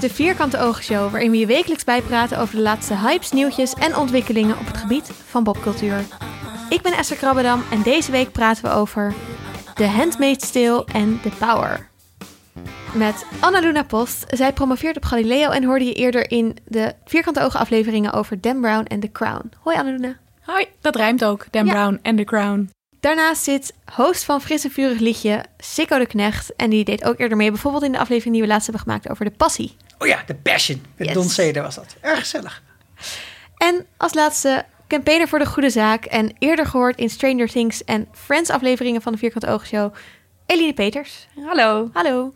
de Vierkante Ogen Show, waarin we je wekelijks bijpraten over de laatste hypes, nieuwtjes en ontwikkelingen op het gebied van popcultuur. Ik ben Esther Krabbedam en deze week praten we over The Handmaid's Tale en The Power. Met Anna-Luna Post. Zij promoveert op Galileo en hoorde je eerder in de Vierkante Ogen afleveringen over Dan Brown en The Crown. Hoi Anna-Luna. Hoi, dat rijmt ook. Dan Ja. Brown en The Crown. Daarnaast zit host van Fris en Vurig Liedje, Sikko de Knecht. En die deed ook eerder mee, bijvoorbeeld in de aflevering die we laatst hebben gemaakt over de passie. Oh ja, de Passion. Met Yes. Don Ceder was dat. Erg gezellig. En als laatste campaigner voor de goede zaak en eerder gehoord in Stranger Things en Friends afleveringen van de Vierkante Ogen Show, Eline Peters. Hallo. Hallo.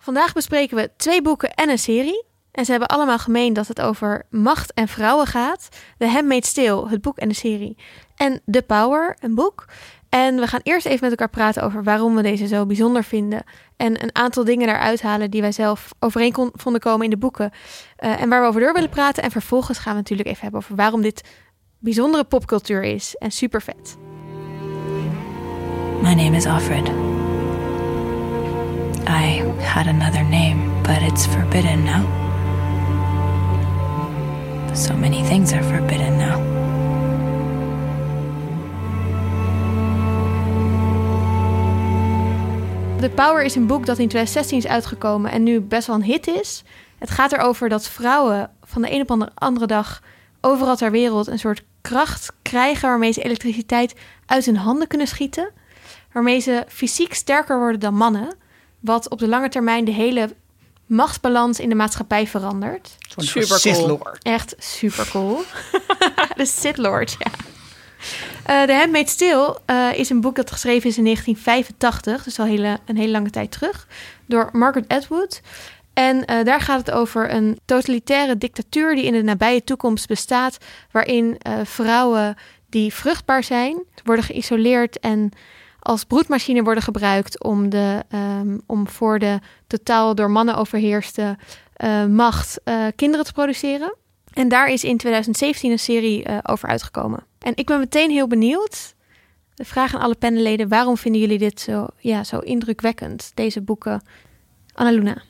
Vandaag bespreken we twee boeken en een serie. En ze hebben allemaal gemeen dat het over macht en vrouwen gaat. The Handmaid's Tale, het boek en de serie. En The Power, een boek. En we gaan eerst even met elkaar praten over waarom we deze zo bijzonder vinden. En een aantal dingen daaruit halen die wij zelf overeen kon- vonden komen in de boeken. Eh, en waar we over door willen praten. En vervolgens gaan we natuurlijk even hebben over waarom dit bijzondere popcultuur is. En super vet. My name is Offred. I had another name, but it's forbidden now. So many things are forbidden now. The Power is een boek dat in 2016 is uitgekomen en nu best wel een hit is. Het gaat erover dat vrouwen van de een op de andere dag overal ter wereld een soort kracht krijgen waarmee ze elektriciteit uit hun handen kunnen schieten. Waarmee ze fysiek sterker worden dan mannen. Wat op de lange termijn de hele machtsbalans in de maatschappij verandert. Zo'n Super Sith cool. Lord. Echt super cool. de Sith Lord, ja. Eh The Handmaid's Tale eh, is een boek dat geschreven is in 1985, dus al hele, een hele lange tijd terug, door Margaret Atwood. En eh, daar gaat het over een totalitaire dictatuur die in de nabije toekomst bestaat, waarin eh, vrouwen die vruchtbaar zijn, worden geïsoleerd en als broedmachine worden gebruikt om, de, ehm, om voor de totaal door mannen overheerste eh, macht eh, kinderen te produceren. En daar is in 2017 een serie eh, over uitgekomen. En ik ben meteen heel benieuwd. De vraag aan alle panelleden: waarom vinden jullie dit zo, ja, zo indrukwekkend, deze boeken? Annaluna.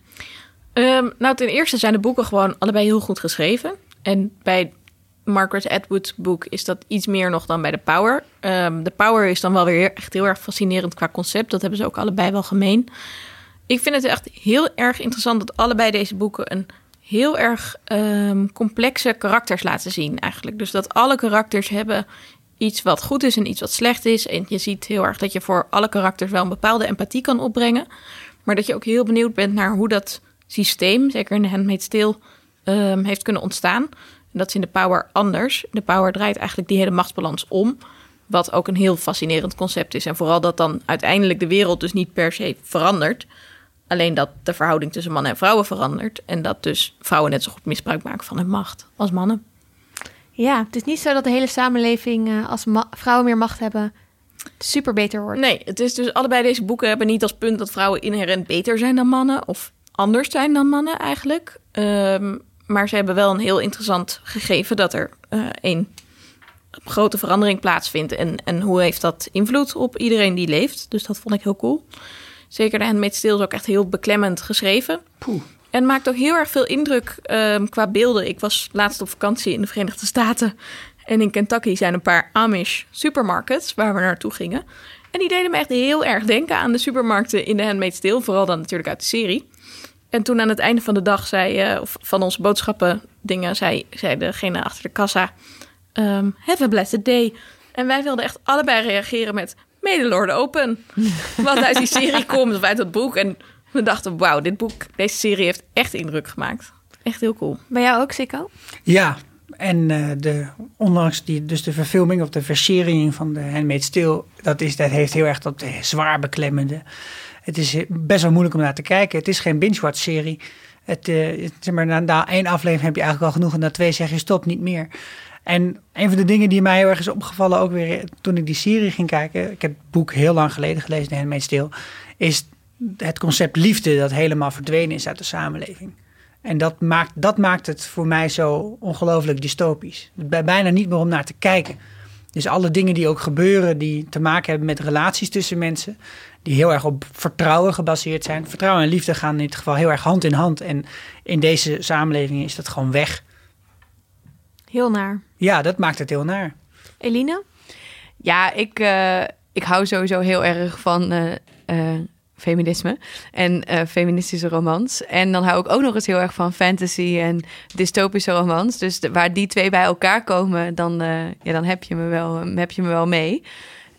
Ehm, nou, ten eerste zijn de boeken gewoon allebei heel goed geschreven. En bij Margaret Atwood's boek is dat iets meer nog dan bij The Power. Ehm The Power is dan wel weer echt heel erg fascinerend qua concept. Dat hebben ze ook allebei wel gemeen. Ik vind het echt heel erg interessant dat allebei deze boeken een heel erg ehm, complexe karakters laten zien eigenlijk. Dus dat alle karakters hebben iets wat goed is en iets wat slecht is. En je ziet heel erg dat je voor alle karakters wel een bepaalde empathie kan opbrengen. Maar dat je ook heel benieuwd bent naar hoe dat systeem, zeker in de Handmaid's Tale, ehm, heeft kunnen ontstaan. En dat is in de Power anders. De Power draait eigenlijk die hele machtsbalans om. Wat ook een heel fascinerend concept is. En vooral dat dan uiteindelijk de wereld dus niet per se verandert. Alleen dat de verhouding tussen mannen en vrouwen verandert. En dat dus vrouwen net zo goed misbruik maken van hun macht als mannen. Ja, het is niet zo dat de hele samenleving, eh, als vrouwen meer macht hebben, super beter wordt. Nee, het is dus allebei deze boeken hebben niet als punt dat vrouwen inherent beter zijn dan mannen. Of anders zijn dan mannen eigenlijk. Ehm, maar ze hebben wel een heel interessant gegeven dat er eh, een grote verandering plaatsvindt. En, en hoe heeft dat invloed op iedereen die leeft. Dus dat vond ik heel cool. Zeker de Handmaid's Tale is ook echt heel beklemmend geschreven. Poeh. En maakt ook heel erg veel indruk ehm, qua beelden. Ik was laatst op vakantie in de Verenigde Staten. En in Kentucky zijn een paar Amish supermarkets waar we naartoe gingen. En die deden me echt heel erg denken aan de supermarkten in de Handmaid's Tale. Vooral dan natuurlijk uit de serie. En toen aan het einde van de dag zei, eh, of van onze boodschappen dingen, zei, zei degene achter de kassa... ehm, have a blessed day. En wij wilden echt allebei reageren met... Medelorde open. Wat uit die serie komt, of uit dat boek. En we dachten, wauw, dit boek, deze serie heeft echt indruk gemaakt. Echt heel cool. Bij jou ook, Sikko? Ja, en eh, de, ondanks die, dus de verfilming of de versiering van de Handmaid's Tale, dat, is, dat heeft heel erg dat eh, zwaar beklemmende. Het is eh, best wel moeilijk om naar te kijken. Het is geen binge-watch serie. Het, eh, zeg maar, na, één aflevering heb je eigenlijk al genoeg en na twee zeg je stop, niet meer. En een van de dingen die mij heel erg is opgevallen, ook weer eh, toen ik die serie ging kijken, ik heb het boek heel lang geleden gelezen, The Handmaid's Tale, is het concept liefde dat helemaal verdwenen is uit de samenleving. En dat maakt, dat maakt het voor mij zo ongelooflijk dystopisch. Bij bijna niet meer om naar te kijken. Dus alle dingen die ook gebeuren die te maken hebben met relaties tussen mensen, die heel erg op vertrouwen gebaseerd zijn. Vertrouwen en liefde gaan in dit geval heel erg hand in hand. En in deze samenleving is dat gewoon weg. Heel naar. Ja, dat maakt het heel naar. Eline? Ja, ik, eh, ik hou sowieso heel erg van eh, eh, feminisme en eh, feministische romans. En dan hou ik ook nog eens heel erg van fantasy en dystopische romans. Dus de- waar die twee bij elkaar komen, dan, eh, ja, dan heb, je me wel, heb je me wel mee.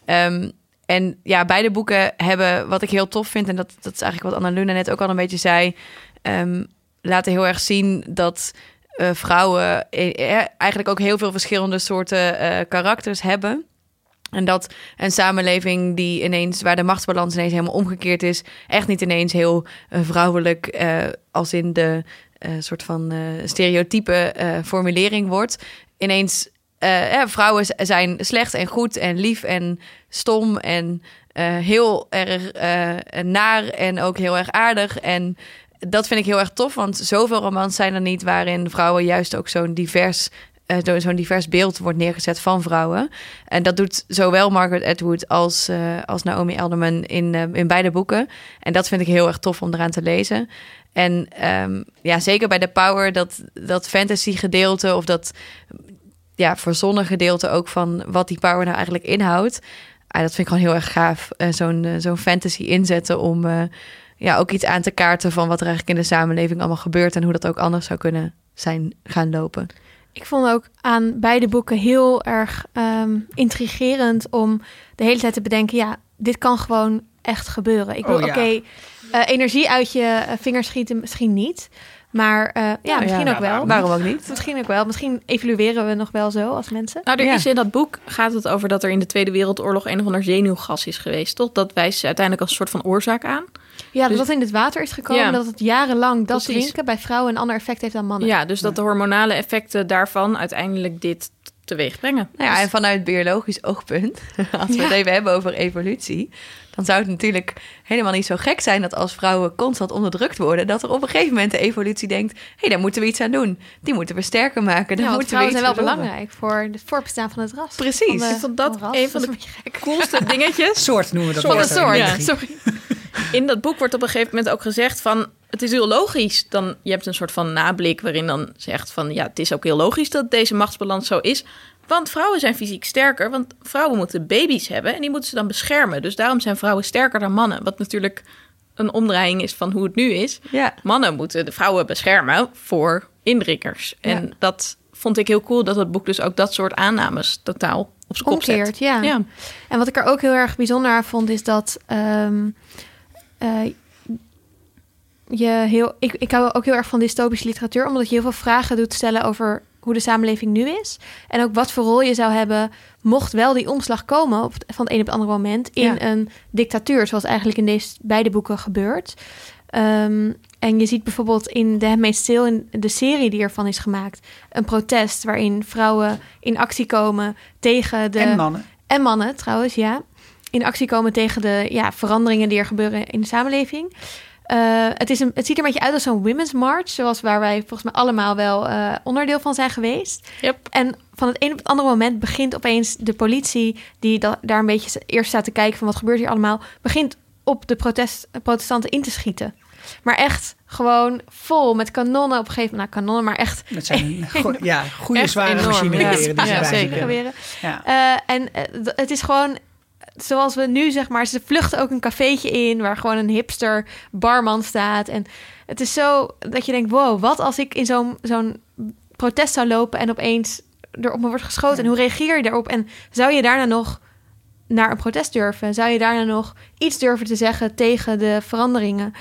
Ehm, en ja, beide boeken hebben wat ik heel tof vind, en dat, dat is eigenlijk wat Anna Luna net ook al een beetje zei, ehm, laten heel erg zien dat eh, vrouwen eh, eh, eigenlijk ook heel veel verschillende soorten eh, karakters hebben. En dat een samenleving die ineens, waar de machtsbalans ineens helemaal omgekeerd is, echt niet ineens heel vrouwelijk als in de soort van stereotype formulering wordt. Ineens, eh, vrouwen zijn slecht en goed en lief en stom en eh, heel erg eh, naar en ook heel erg aardig. En dat vind ik heel erg tof, want zoveel romans zijn er niet waarin vrouwen juist ook zo'n divers zo- zo'n divers beeld wordt neergezet van vrouwen. En dat doet zowel Margaret Atwood als, als Naomi Alderman in, in beide boeken. En dat vind ik heel erg tof om eraan te lezen. En ehm, ja, zeker bij The Power, dat, dat fantasy gedeelte of dat ja, verzonnen gedeelte ook van wat die power nou eigenlijk inhoudt. Ah, dat vind ik gewoon heel erg gaaf. eh, zo'n, eh, zo'n fantasy inzetten om eh, ja, ook iets aan te kaarten van wat er eigenlijk in de samenleving allemaal gebeurt en hoe dat ook anders zou kunnen zijn gaan lopen. Ik vond ook aan beide boeken heel erg ehm, intrigerend om de hele tijd te bedenken: ja, dit kan gewoon echt gebeuren. Ik wil, Oh, ja. oké, energie uit je vingers schieten misschien niet, maar eh, ja, misschien ja, ook wel. Waarom ook niet? Misschien ook wel. Misschien evalueren we nog wel zo als mensen. Nou, er Ja. is in dat boek gaat het over dat er in de Tweede Wereldoorlog een of ander zenuwgas is geweest. Toch? Dat wijst ze uiteindelijk als een soort van oorzaak aan. Ja, dat Dus- dat in het water is gekomen, Ja. dat het jarenlang dat Precies. drinken bij vrouwen een ander effect heeft dan mannen. Ja, dus dat de hormonale effecten daarvan uiteindelijk dit teweeg brengen. Nou ja, en vanuit biologisch oogpunt, als we het even hebben over evolutie, dan zou het natuurlijk helemaal niet zo gek zijn dat als vrouwen constant onderdrukt worden, dat er op een gegeven moment de evolutie denkt: hé, hey, daar moeten we iets aan doen. Die moeten we sterker maken. Daar Ja, moeten we vrouwen iets zijn wel belangrijk voor het voorbestaan van het ras. Precies. Van de- Ik vond dat van ras. een van is de. Coolste dingetjes. Soort noemen we dat. Van soort. Ja. Sorry. In dat boek wordt op een gegeven moment ook gezegd van... het is heel logisch. Dan, je hebt een soort van nablik waarin dan zegt van... ja, het is ook heel logisch dat deze machtsbalans zo is. Want vrouwen zijn fysiek sterker. Want vrouwen moeten baby's hebben en die moeten ze dan beschermen. Dus daarom zijn vrouwen sterker dan mannen. Wat natuurlijk een omdraaiing is van hoe het nu is. Ja. Mannen moeten de vrouwen beschermen voor indringers. En Ja. dat vond ik heel cool dat het boek dus ook dat soort aannames totaal op zijn kop zet. Ja. En wat ik er ook heel erg bijzonder aan vond, is dat ehm, eh, je heel. Ik, ik hou ook heel erg van dystopische literatuur, omdat je heel veel vragen doet stellen over hoe de samenleving nu is. En ook wat voor rol je zou hebben, mocht wel die omslag komen op, het- van het een op het andere moment in Ja. een dictatuur, zoals eigenlijk in deze beide boeken gebeurt. Ehm, en je ziet bijvoorbeeld in The Handmaid's Tale, in de serie die ervan is gemaakt, een protest waarin vrouwen in actie komen tegen de... En mannen. En mannen trouwens, ja. In actie komen tegen de ja, veranderingen die er gebeuren in de samenleving. Eh, het, is een, het ziet er een beetje uit als zo'n women's march, zoals waar wij volgens mij allemaal wel eh, onderdeel van zijn geweest. Yep. En van het een op het andere moment begint opeens de politie, die da- daar een beetje eerst staat te kijken van wat gebeurt hier allemaal, begint op de protest, protestanten in te schieten. Maar echt gewoon vol met kanonnen op een gegeven moment. Nou, kanonnen, maar echt Dat zijn go- ja, goede zware machinegeweren ja. Ja, zeker. Ja. Eh, en het is gewoon zoals we nu zeg maar, ze vluchten ook een cafeetje in waar gewoon een hipster barman staat. En het is zo dat je denkt: wow, wat als ik in zo'n zo'n protest zou lopen en opeens er op me wordt geschoten? En hoe reageer je daarop? En zou je daarna nog naar een protest durven? Zou je daarna nog iets durven te zeggen tegen de veranderingen?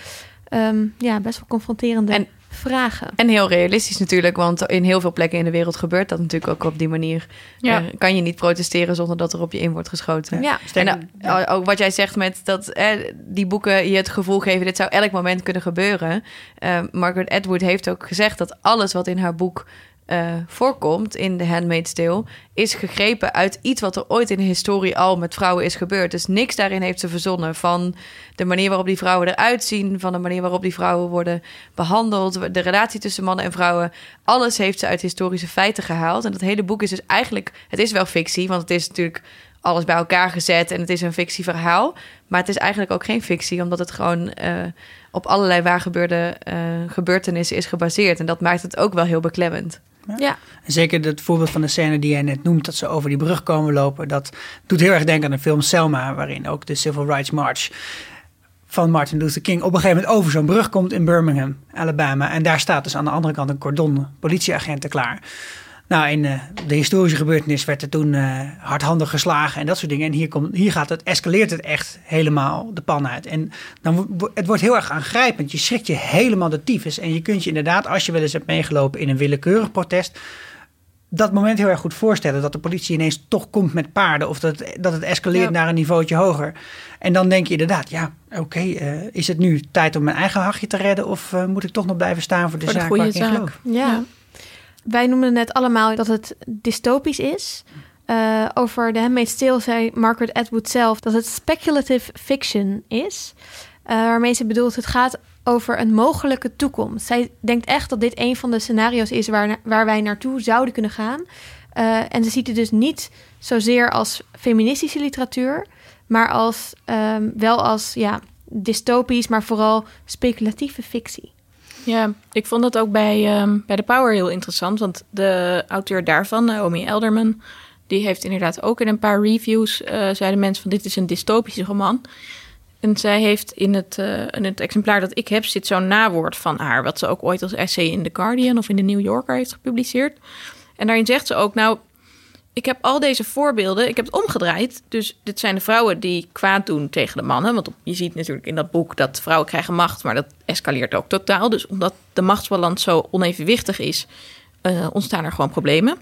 Ehm, ja, best wel confronterende En- vragen. En heel realistisch natuurlijk, want in heel veel plekken in de wereld gebeurt dat natuurlijk ook op die manier. Ja. Eh, kan je niet protesteren zonder dat er op je in wordt geschoten. Ja, En nou, ook wat jij zegt met dat eh, die boeken je het gevoel geven, dit zou elk moment kunnen gebeuren. Eh, Margaret Atwood heeft ook gezegd dat alles wat in haar boek eh, voorkomt in The Handmaid's Tale... is gegrepen uit iets wat er ooit in de historie al met vrouwen is gebeurd. Dus niks daarin heeft ze verzonnen. Van de manier waarop die vrouwen eruit zien... van de manier waarop die vrouwen worden behandeld... de relatie tussen mannen en vrouwen. Alles heeft ze uit historische feiten gehaald. En dat hele boek is dus eigenlijk... Het is wel fictie, want het is natuurlijk alles bij elkaar gezet... en het is een fictieverhaal. Maar het is eigenlijk ook geen fictie... omdat het gewoon eh, op allerlei waar gebeurde eh, gebeurtenissen is gebaseerd. En dat maakt het ook wel heel beklemmend. Ja, En zeker het voorbeeld van de scène die jij net noemt, dat ze over die brug komen lopen, dat doet heel erg denken aan de film Selma, waarin ook de Civil Rights March van Martin Luther King op een gegeven moment over zo'n brug komt in Birmingham, Alabama. En daar staat dus aan de andere kant een cordon politieagenten klaar. Nou, in eh, de historische gebeurtenis werd er toen eh, hardhandig geslagen en dat soort dingen. En hier, komt, hier gaat het, escaleert het echt helemaal de pan uit. En dan, het wordt heel erg aangrijpend. Je schrikt je helemaal de tyfus. En je kunt je inderdaad, als je wel eens hebt meegelopen in een willekeurig protest, dat moment heel erg goed voorstellen. Dat de politie ineens toch komt met paarden. Of dat, het- dat het escaleert Ja. naar een niveautje hoger. En dan denk je inderdaad, ja, oké, eh, is het nu tijd om mijn eigen hachje te redden? Of moet ik toch nog blijven staan voor de Voor de zaak goede waar ik in zaak. geloof? ja. Ja. Wij noemden net allemaal dat het dystopisch is. Eh, over The Handmaid's Tale zei Margaret Atwood zelf dat het speculative fiction is. Eh, waarmee ze bedoelt, het gaat over een mogelijke toekomst. Zij denkt echt dat dit een van de scenario's is waar, waar wij naartoe zouden kunnen gaan. Eh, en ze ziet het dus niet zozeer als feministische literatuur, maar als, ehm, wel als ja, dystopisch, maar vooral speculatieve fictie. Ja, ik vond dat ook bij, ehm, bij The Power heel interessant. Want de auteur daarvan, Naomi Elderman... die heeft inderdaad ook in een paar reviews... eh, zeiden mensen van dit is een dystopische roman. En zij heeft in het, eh, in het exemplaar dat ik heb... zit zo'n nawoord van haar... wat ze ook ooit als essay in The Guardian of in The New Yorker heeft gepubliceerd. En daarin zegt ze ook... nou, ik heb al deze voorbeelden, ik heb het omgedraaid. Dus dit zijn de vrouwen die kwaad doen tegen de mannen. Want je ziet natuurlijk in dat boek dat vrouwen krijgen macht, maar dat escaleert ook totaal. Dus omdat de machtsbalans zo onevenwichtig is, eh, ontstaan er gewoon problemen.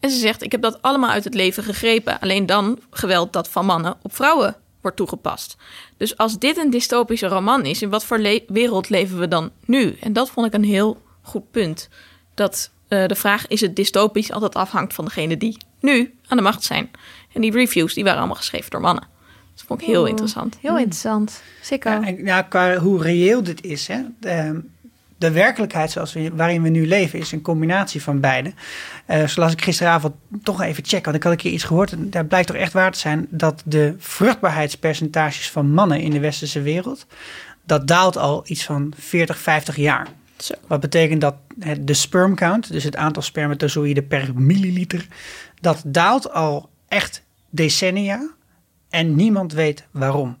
En ze zegt, ik heb dat allemaal uit het leven gegrepen. Alleen dan geweld dat van mannen op vrouwen wordt toegepast. Dus als dit een dystopische roman is, in wat voor wereld leven we dan nu? En dat vond ik een heel goed punt. Dat eh, de vraag, is het dystopisch, altijd afhangt van degene die nu aan de macht zijn. En die reviews, die waren allemaal geschreven door mannen. Dat vond ik heel interessant. Heel interessant. Zeker. Ja, en, ja, qua hoe reëel dit is. Hè? De, de werkelijkheid zoals we, waarin we nu leven is een combinatie van beide. Eh zoals ik gisteravond toch even check, want ik had een keer iets gehoord. En daar blijkt toch echt waar te zijn dat de vruchtbaarheidspercentages van mannen in de westerse wereld, dat daalt al iets van 40, 50 jaar. Zo. Wat betekent dat het- de sperm count, dus het aantal spermatozoïden per milliliter, dat daalt al echt decennia en niemand weet waarom.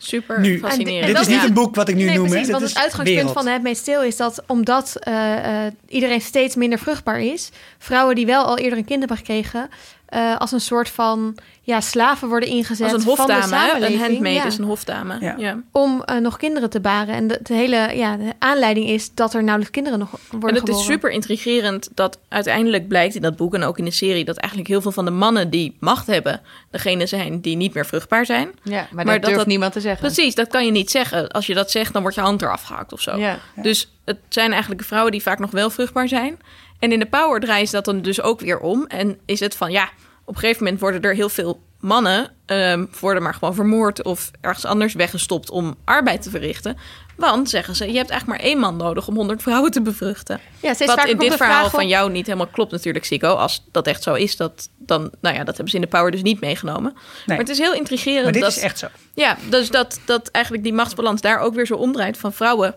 Super Nu, fascinerend. En Dit is niet ja. een boek wat ik nu nee, noem. precies, want is het uitgangspunt wereld. van het meest stil is dat omdat eh, eh, iedereen steeds minder vruchtbaar is, vrouwen die wel al eerder een kind hebben gekregen, eh, als een soort van ja, slaven worden ingezet Als een van de hofdame, een handmaid ja, is een hofdame. Ja. Ja. om eh, nog kinderen te baren. En de, de hele ja, de aanleiding is dat er nauwelijks kinderen nog worden En het is geboren. super intrigerend dat uiteindelijk blijkt in dat boek en ook in de serie dat eigenlijk heel veel van de mannen die macht hebben, degene zijn die niet meer vruchtbaar zijn. Ja, maar, Maar dat dat durft dat- niemand te zeggen. Precies, dat kan je niet zeggen. Als je dat zegt, dan wordt je hand eraf gehakt of zo. Ja. Dus het zijn eigenlijk vrouwen die vaak nog wel vruchtbaar zijn. En in de power draaien ze dat dan dus ook weer om. En is het van ja, op een gegeven moment worden er heel veel mannen ehm, worden maar gewoon vermoord of ergens anders weggestopt om arbeid te verrichten. Want zeggen ze, je hebt eigenlijk maar één man nodig om 100 vrouwen te bevruchten. Ja, Wat in dit de verhaal vraag van jou niet helemaal klopt natuurlijk, Sico. Als dat echt zo is, dat, dan, nou ja, dat hebben ze in de Power dus niet meegenomen. Maar het is heel intrigerend. Maar dit dat, is echt zo. Ja, dus dat, dat eigenlijk die machtsbalans daar ook weer zo omdraait. Van vrouwen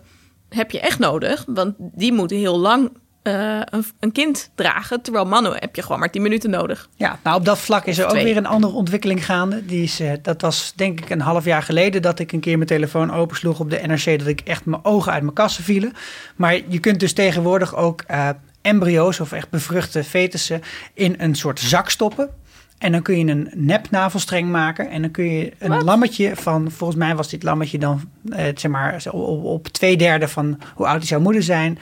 heb je echt nodig, want die moeten heel lang eh, een, een kind dragen. Terwijl mannen heb je gewoon maar 10 minuten nodig. Ja, nou op dat vlak is er ook weer een andere ontwikkeling gaande. Die is, eh, dat was denk ik een half jaar geleden dat ik een keer mijn telefoon opensloeg op de NRC. Dat ik echt mijn ogen uit mijn kassen vielen. Maar je kunt dus tegenwoordig ook eh, embryo's of echt bevruchte fetussen in een soort zak stoppen. En dan kun je een nep navelstreng maken. En dan kun je een lammetje van, volgens mij was dit lammetje dan, eh, zeg maar, op, op twee derde van hoe oud die zou moeten zijn.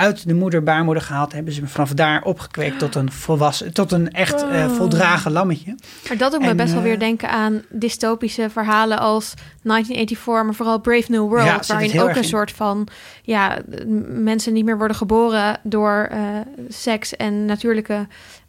Uit de moeder, baarmoeder gehaald. Hebben ze hem vanaf daar opgekweekt tot een volwassen, tot een echt eh, voldragen lammetje. Maar dat doet me best wel eh, weer denken aan dystopische verhalen als 1984, maar vooral Brave New World, Ja, waarin ook een in. soort van ja, mensen niet meer worden geboren door eh, seks en natuurlijke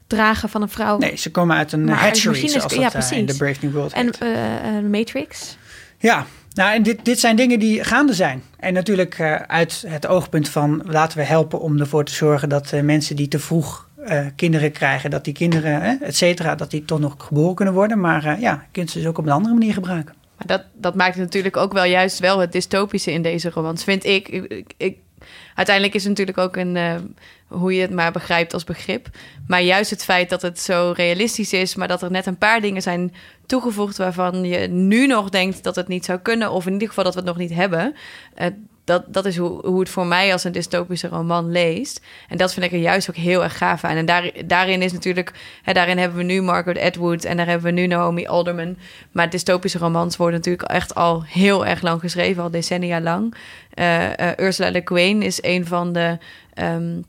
dragen van een vrouw. Nee, ze komen uit een Maar hatchery, zoals ja, dat in precies. de Brave New World en Matrix. Ja, nou, en dit, dit zijn dingen die gaande zijn. En natuurlijk eh, uit het oogpunt van laten we helpen om ervoor te zorgen dat eh, mensen die te vroeg eh, kinderen krijgen, dat die kinderen, et cetera, dat die toch nog geboren kunnen worden. Maar ja, je kunt ze dus ook op een andere manier gebruiken. Maar dat, dat maakt natuurlijk ook wel juist wel het dystopische in deze romans, vind ik- ik- uiteindelijk is het natuurlijk ook een, eh, hoe je het maar begrijpt als begrip. Maar juist het feit dat het zo realistisch is, maar dat er net een paar dingen zijn toegevoegd waarvan je nu nog denkt dat het niet zou kunnen, of in ieder geval dat we het nog niet hebben. eh, dat, dat is hoe, hoe het voor mij als een dystopische roman leest. En dat vind ik er juist ook heel erg gaaf aan. En daar, daarin is natuurlijk, hè, daarin hebben we nu Margaret Atwood en daar hebben we nu Naomi Alderman. Maar dystopische romans worden natuurlijk echt al heel erg lang geschreven, al decennia lang. Eh, eh, Ursula Le Guin is een van de. ehm,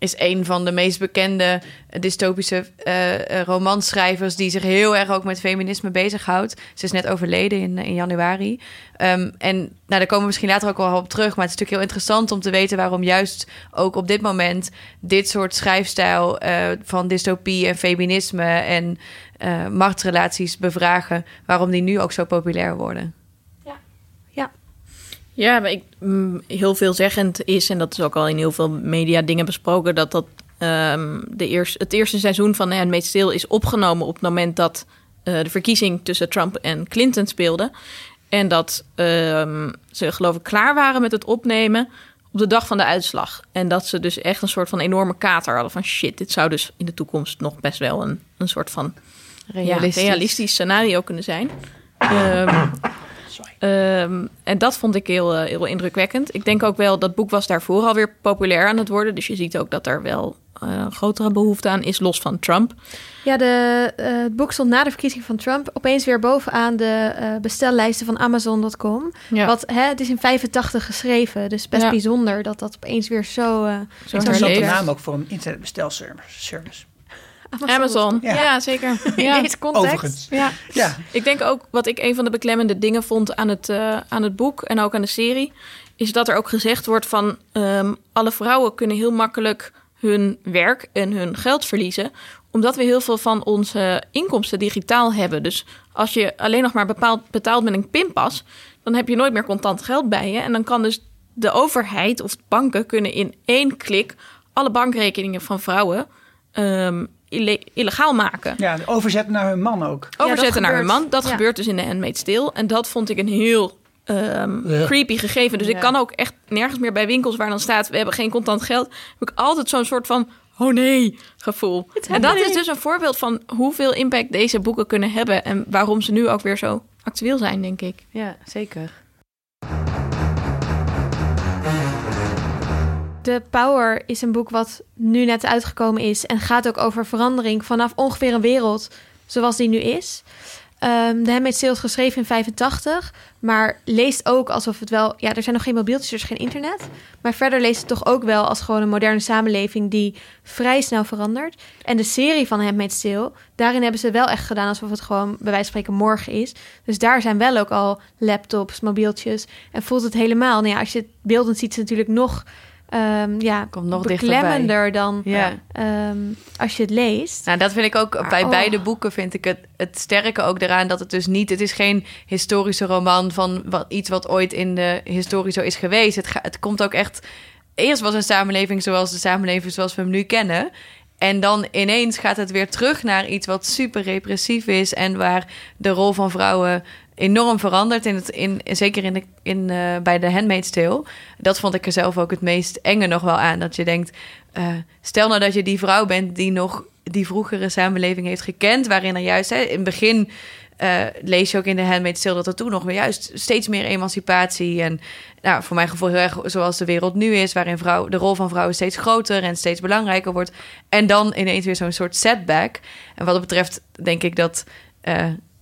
is een van de meest bekende dystopische eh eh, romanschrijvers die zich heel erg ook met feminisme bezighoudt. Ze is net overleden in, in januari. Ehm, en nou, daar komen we misschien later ook wel op terug. Maar het is natuurlijk heel interessant om te weten waarom juist ook op dit moment dit soort schrijfstijl eh, van dystopie en feminisme en eh, machtsrelaties bevragen, waarom die nu ook zo populair worden. Ja, maar ik, mm, heel veelzeggend is, en dat is ook al in heel veel media dingen besproken, dat dat ehm, de eerste, het eerste seizoen van Handmaid's Tale is opgenomen op het moment dat eh, de verkiezing tussen Trump en Clinton speelde. En dat ehm, ze geloof ik klaar waren met het opnemen op de dag van de uitslag. En dat ze dus echt een soort van enorme kater hadden van shit, dit zou dus in de toekomst nog best wel een, een soort van realistisch, ja, realistisch scenario kunnen zijn. Ehm, Ehm, en dat vond ik heel, eh, heel indrukwekkend. Ik denk ook wel, dat boek was daarvoor alweer populair aan het worden. Dus je ziet ook dat er wel eh, een grotere behoefte aan is, los van Trump. Ja, de, eh, het boek stond na de verkiezing van Trump opeens weer bovenaan de eh, bestellijsten van Amazon.com. Ja, Wat, hè, het is in 85 geschreven, dus best Ja. bijzonder dat dat opeens weer zo... eh zo Interessante herleefd. naam ook voor een internetbestelservice. Amazon, Ja. ja, zeker. In Ja. deze context. Overigens. Ja. Ja, Ik denk ook wat ik een van de beklemmende dingen vond aan het, eh, aan het boek en ook aan de serie, is dat er ook gezegd wordt van ehm, alle vrouwen kunnen heel makkelijk hun werk en hun geld verliezen, omdat we heel veel van onze inkomsten digitaal hebben. Dus als je alleen nog maar bepaald, betaalt met een pinpas, dan heb je nooit meer contant geld bij je. En dan kan dus de overheid of banken kunnen in één klik alle bankrekeningen van vrouwen ehm, illegaal maken ja overzetten naar hun man ook. overzetten naar hun man. Dat Ja. gebeurt dus in de Handmaid's Tale. En dat vond ik een heel ehm, Ja. creepy gegeven. Dus Ja. ik kan ook echt nergens meer bij winkels waar dan staat... we hebben geen contant geld... heb ik altijd zo'n soort van... oh nee, gevoel. En dat is dus een voorbeeld van hoeveel impact deze boeken kunnen hebben... en waarom ze nu ook weer zo actueel zijn, denk ik. Ja, zeker. The Power is een boek wat nu net uitgekomen is en gaat ook over verandering vanaf ongeveer een wereld zoals die nu is. Ehm de Handmaid's Tale is geschreven in 85, maar leest ook alsof het wel... Ja, er zijn nog geen mobieltjes, er is geen internet. Maar verder leest het toch ook wel als gewoon een moderne samenleving die vrij snel verandert. En de serie van Handmaid's Tale, daarin hebben ze wel echt gedaan alsof het gewoon bij wijze van spreken morgen is. Dus daar zijn wel ook al laptops, mobieltjes. En voelt het helemaal... Nou ja, als je het beeldend ziet, is natuurlijk nog... ehm, ja, Komt nog dichterbij. beklemmender dan Ja. ehm, als je het leest. Nou, dat vind ik ook bij oh. beide boeken vind ik het, het sterke ook eraan dat het dus niet, het is geen historische roman van wat, iets wat ooit in de historie zo is geweest. Het, ga, het komt ook echt, eerst was een samenleving zoals de samenleving zoals we hem nu kennen. En dan ineens gaat het weer terug naar iets wat super repressief is en waar de rol van vrouwen enorm verandert. In het, in, zeker in de, in, eh, bij de Handmaid's Tale. Dat vond ik er zelf ook het meest enge nog wel aan. Dat je denkt, eh, stel nou dat je die vrouw bent die nog die vroegere samenleving heeft gekend, waarin er juist hè, in het begin eh, lees je ook in de Handmaid's Tale dat er toen nog weer juist steeds meer emancipatie en nou, voor mijn gevoel heel erg zoals de wereld nu is, waarin vrouw, de rol van vrouwen steeds groter en steeds belangrijker wordt. En dan ineens weer zo'n soort setback. En wat dat betreft denk ik dat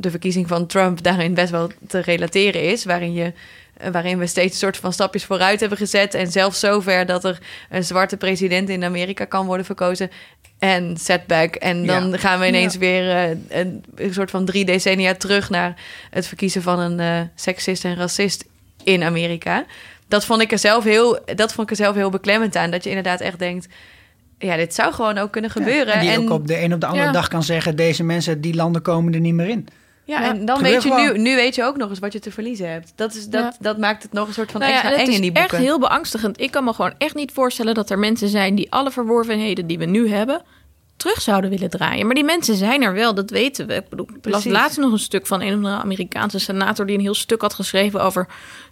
de verkiezing van Trump daarin best wel te relateren is, waarin je eh, waarin we steeds een soort van stapjes vooruit hebben gezet. En zelfs zover dat er een zwarte president in Amerika kan worden verkozen. En setback. En dan Ja. gaan we ineens Ja. weer eh, een, een soort van drie decennia terug naar het verkiezen van een eh seksist en racist in Amerika. Dat vond ik er zelf heel, dat vond ik er zelf heel beklemmend aan. Dat je inderdaad echt denkt. Ja, dit zou gewoon ook kunnen gebeuren. En die en, ook op de een op de andere Ja. dag kan zeggen... deze mensen, die landen komen er niet meer in. Ja, Ja, en dan weet je nu, gewoon. nu weet je ook nog eens wat je te verliezen hebt. Dat, is, dat, Ja. dat maakt het nog een soort van Nou ja, extra het eng is in die echt boeken. heel beangstigend. Ik kan me gewoon echt niet voorstellen dat er mensen zijn die alle verworvenheden die we nu hebben terug zouden willen draaien. Maar die mensen zijn er wel, dat weten we. Ik bedoel, ik las Precies. laatst nog een stuk van een of andere Amerikaanse senator die een heel stuk had geschreven over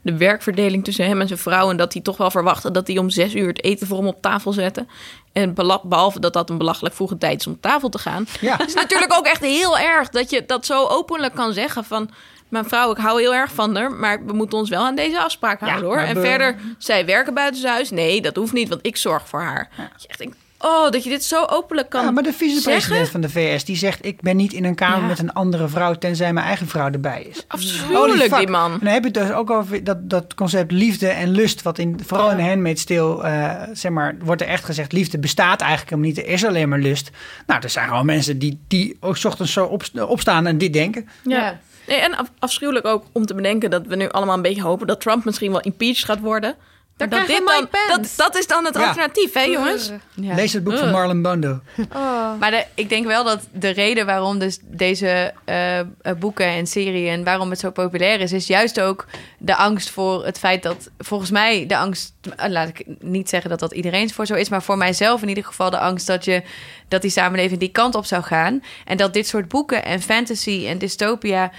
de werkverdeling tussen hem en zijn vrouw en dat hij toch wel verwachtte dat hij om zes uur het eten voor hem op tafel zette. En behalve dat dat een belachelijk vroege tijd is om tafel te gaan, Ja. het is natuurlijk ook echt heel erg dat je dat zo openlijk kan zeggen van... Mijn vrouw, ik hou heel erg van haar, maar we moeten ons wel aan deze afspraak houden hoor. En we- verder, zij werken buitenshuis. Nee, dat hoeft niet, want ik zorg voor haar. Echt oh, dat je dit zo openlijk kan Ja, maar de vicepresident van de VS die zegt... ik ben niet in een kamer Ja. met een andere vrouw... tenzij mijn eigen vrouw erbij is. Afschuwelijk, fuck. die man. En dan heb je het dus ook over dat, dat concept liefde en lust... wat in, vooral in Handmaid's Tale, eh, zeg maar... wordt er echt gezegd... liefde bestaat eigenlijk helemaal niet. Er is alleen maar lust. Nou, er zijn gewoon mensen die, die ook 's ochtends zo op, opstaan en dit denken. Ja. Ja. Nee, en af- afschuwelijk ook om te bedenken dat we nu allemaal een beetje hopen dat Trump misschien wel impeached gaat worden. Dat, dan, dat, dat is dan het Ja. alternatief, hè jongens? Ja. Lees het boek van. Marlon Brando. Oh. Maar de, ik denk wel dat de reden waarom dus deze eh, eh, boeken en serie en waarom het zo populair is, is juist ook de angst voor het feit dat volgens mij de angst, eh, laat ik niet zeggen dat dat iedereen voor zo is, maar voor mijzelf in ieder geval de angst dat je dat die samenleving die kant op zou gaan en dat dit soort boeken en fantasy en dystopia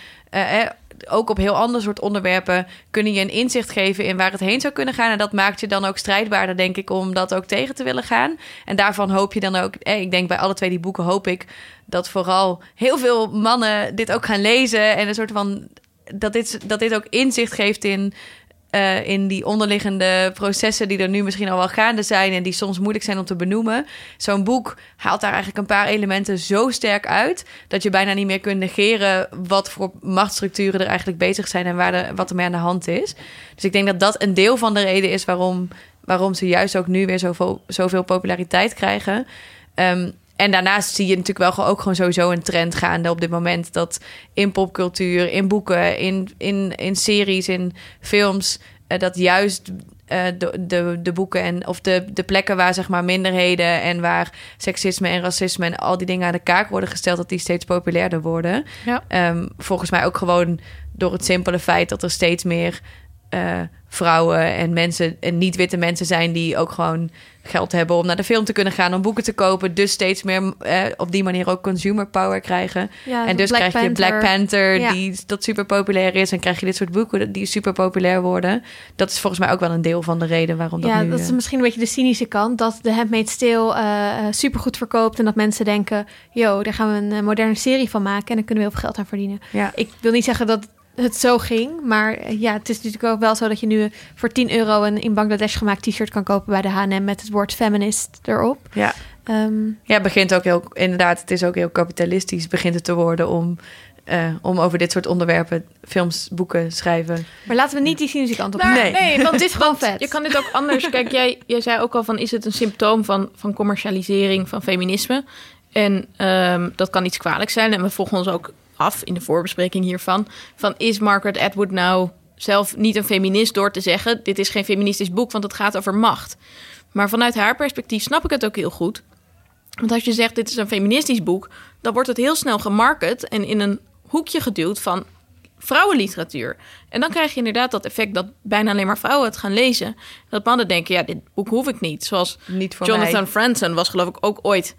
ook op heel ander soort onderwerpen kunnen je een inzicht geven in waar het heen zou kunnen gaan. En dat maakt je dan ook strijdbaarder, denk ik, om dat ook tegen te willen gaan. En daarvan hoop je dan ook, eh, ik denk bij alle twee die boeken hoop ik dat vooral heel veel mannen dit ook gaan lezen. En een soort van dat dit, dat dit ook inzicht geeft in. Eh, in die onderliggende processen die er nu misschien al wel gaande zijn en die soms moeilijk zijn om te benoemen. Zo'n boek haalt daar eigenlijk een paar elementen zo sterk uit dat je bijna niet meer kunt negeren wat voor machtsstructuren er eigenlijk bezig zijn en waar wat er mee aan de hand is. Dus ik denk dat dat een deel van de reden is waarom, waarom ze juist ook nu weer zoveel, zoveel populariteit krijgen. Ehm, en daarnaast zie je natuurlijk wel ook gewoon sowieso een trend gaande op dit moment. Dat in popcultuur, in boeken, in, in, in series, in films, eh, dat juist eh, de, de, de boeken en of de, de plekken waar zeg maar minderheden en waar seksisme en racisme en al die dingen aan de kaak worden gesteld, dat die steeds populairder worden. Ja. Ehm, volgens mij ook gewoon door het simpele feit dat er steeds meer eh, vrouwen en mensen en niet-witte mensen zijn die ook gewoon geld hebben om naar de film te kunnen gaan, om boeken te kopen. Dus steeds meer eh, op die manier ook consumer power krijgen. Ja, en dus Black krijg je Black Panther. Ja. die dat super populair is. En krijg je dit soort boeken die super populair worden. Dat is volgens mij ook wel een deel van de reden waarom dat ja, nu... dat is eh, misschien een beetje de cynische kant. Dat de Handmaid's Tale eh, eh, supergoed verkoopt. En dat mensen denken, yo, daar gaan we een moderne serie van maken. En dan kunnen we heel veel geld aan verdienen. ja. Ik wil niet zeggen dat het zo ging. Maar eh, ja, het is natuurlijk ook wel zo dat je nu voor 10 euro... een in Bangladesh gemaakt t-shirt kan kopen bij de H&M... met het woord feminist erop. Ja. Ehm, ja, het begint ook heel... Inderdaad, het is ook heel kapitalistisch begint het te worden om... eh, om over dit soort onderwerpen films, boeken, schrijven. maar laten we niet die cynische kant op gaan. Nee. nee, want Het is gewoon vet. Je kan dit ook anders. Kijk, jij, jij zei ook al van: is het een symptoom van, van commercialisering van feminisme? En ehm, dat kan iets kwalijks zijn. En we volgen ons ook af in de voorbespreking hiervan. Van is Margaret Atwood nou zelf niet een feminist door te zeggen: dit is geen feministisch boek, want het gaat over macht. Maar vanuit haar perspectief snap ik het ook heel goed. Want als je zegt dit is een feministisch boek, dan wordt het heel snel gemarket en in een hoekje geduwd van vrouwenliteratuur. En dan krijg je inderdaad dat effect dat bijna alleen maar vrouwen het gaan lezen. Dat mannen denken, ja, dit boek hoef ik niet. Zoals Niet Jonathan mij. Franzen was geloof ik ook ooit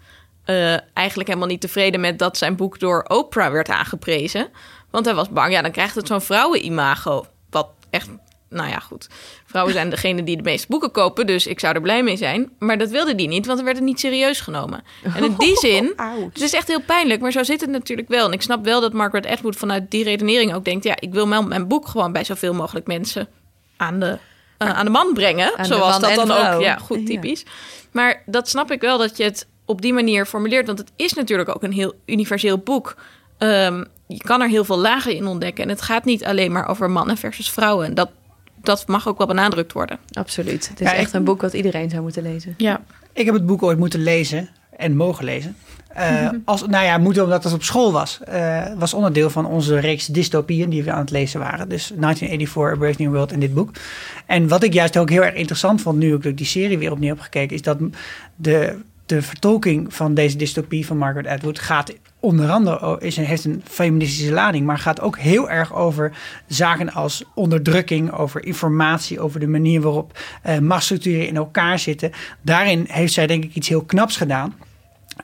eh, eigenlijk helemaal niet tevreden met dat zijn boek door Oprah werd aangeprezen. Want hij was bang, ja, dan krijgt het zo'n vrouwenimago. Wat echt nou ja, goed. Vrouwen zijn degene die de meeste boeken kopen, dus ik zou er blij mee zijn. Maar dat wilde die niet, want er werd het niet serieus genomen. En in die zin, het is echt heel pijnlijk, maar zo zit het natuurlijk wel. En ik snap wel dat Margaret Atwood vanuit die redenering ook denkt... ja, ik wil mijn boek gewoon bij zoveel mogelijk mensen aan de, eh, aan de man brengen. Aan de zoals man dat dan ook, ja, goed, Ja. typisch. Maar dat snap ik wel, dat je het op die manier formuleert. Want het is natuurlijk ook een heel universeel boek. Ehm, je kan er heel veel lagen in ontdekken. En het gaat niet alleen maar over mannen versus vrouwen. En dat, dat mag ook wel benadrukt worden. Absoluut. Het is Ja, echt ik- een boek wat iedereen zou moeten lezen. Ja. Ik heb het boek ooit moeten lezen en mogen lezen. Eh, als, nou ja, moeten omdat het op school was. Eh, was onderdeel van onze reeks dystopieën die we aan het lezen waren. Dus 1984, A Brave New World en dit boek. En wat ik juist ook heel erg interessant vond, nu ik die serie weer opnieuw heb gekeken, is dat de, de vertolking van deze dystopie van Margaret Atwood gaat onder andere, is, heeft een feministische lading, maar gaat ook heel erg over zaken als onderdrukking, over informatie, over de manier waarop eh machtsstructuren in elkaar zitten. Daarin heeft zij denk ik iets heel knaps gedaan.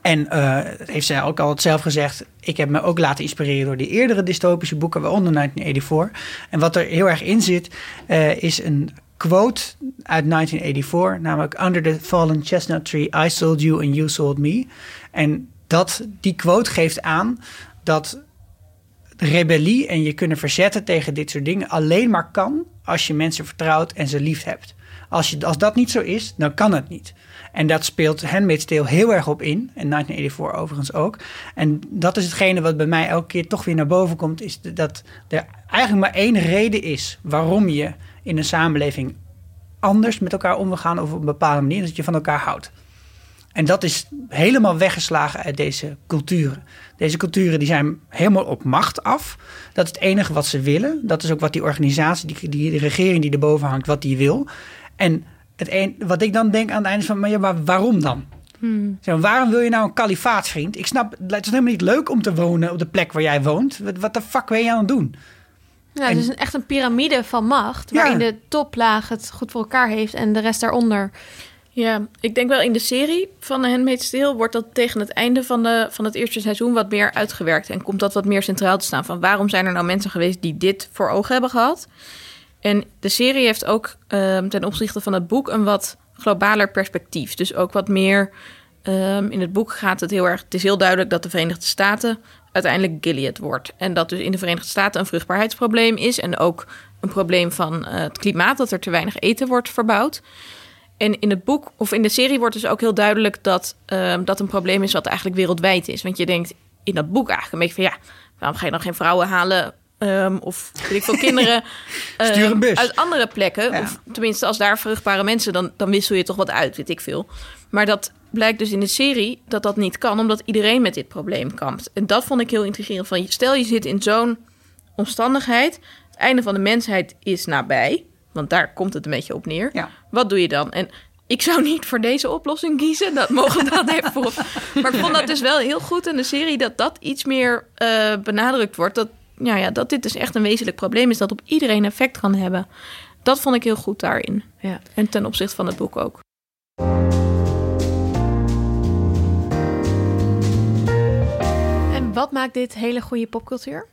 En eh, heeft zij ook al zelf gezegd. Ik heb me ook laten inspireren door die eerdere dystopische boeken, waaronder 1984. En wat er heel erg in zit, eh, is een quote uit 1984, namelijk Under the fallen chestnut tree, I sold you and you sold me. En dat, die quote geeft aan dat rebellie en je kunnen verzetten tegen dit soort dingen alleen maar kan als je mensen vertrouwt en ze lief hebt. Als, je, als dat niet zo is, dan kan het niet. En dat speelt Handmaid's heel erg op in. En 1984 overigens ook. En dat is hetgene wat bij mij elke keer toch weer naar boven komt. Is dat er eigenlijk maar één reden is waarom je in een samenleving anders met elkaar om wil gaan. Of op een bepaalde manier. Dat je van elkaar houdt. En dat is helemaal weggeslagen uit deze culturen. Deze culturen die zijn helemaal op macht af. Dat is het enige wat ze willen. Dat is ook wat die organisatie, die, die de regering die erboven hangt, wat die wil. En het een, wat ik dan denk aan het einde is van, maar, ja, maar waarom dan? Zeg maar, waarom wil je nou een kalifaat, vriend? Ik snap, het is helemaal niet leuk om te wonen op de plek waar jij woont. Wat, wat de fuck ben je aan het doen? Ja, En- dus een, echt een piramide van macht. Ja. Waarin de toplaag het goed voor elkaar heeft en de rest daaronder. Ja, ik denk wel in de serie van The Handmaid's Tale wordt dat tegen het einde van, de, van het eerste seizoen wat meer uitgewerkt. En komt dat wat meer centraal te staan van waarom zijn er nou mensen geweest die dit voor ogen hebben gehad. En de serie heeft ook ehm, ten opzichte van het boek een wat globaler perspectief. Dus ook wat meer ehm, in het boek gaat het heel erg. Het is heel duidelijk dat de Verenigde Staten uiteindelijk Gilead wordt. En dat dus in de Verenigde Staten een vruchtbaarheidsprobleem is. En ook een probleem van eh, het klimaat, dat er te weinig eten wordt verbouwd. En in het boek of in de serie wordt dus ook heel duidelijk dat ehm, dat een probleem is wat eigenlijk wereldwijd is. Want je denkt in dat boek eigenlijk een beetje van ja, waarom ga je dan geen vrouwen halen? ehm, of weet ik veel kinderen ehm, uit andere plekken. Ja. Of tenminste, als daar vruchtbare mensen, dan, dan wissel je toch wat uit, weet ik veel. Maar dat blijkt dus in de serie dat dat niet kan, omdat iedereen met dit probleem kampt. En dat vond ik heel intrigerend. Van, stel je zit in zo'n omstandigheid, het einde van de mensheid is nabij, want daar komt het een beetje op neer. Ja. Wat doe je dan? En ik zou niet voor deze oplossing kiezen. Dat mogen we dan even voor. Maar ik vond dat dus wel heel goed in de serie dat dat iets meer eh, benadrukt wordt. Dat, ja, ja, dat dit dus echt een wezenlijk probleem is dat op iedereen effect kan hebben. Dat vond ik heel goed daarin. Ja. En ten opzichte van het boek ook. Wat maakt dit hele goede popcultuur?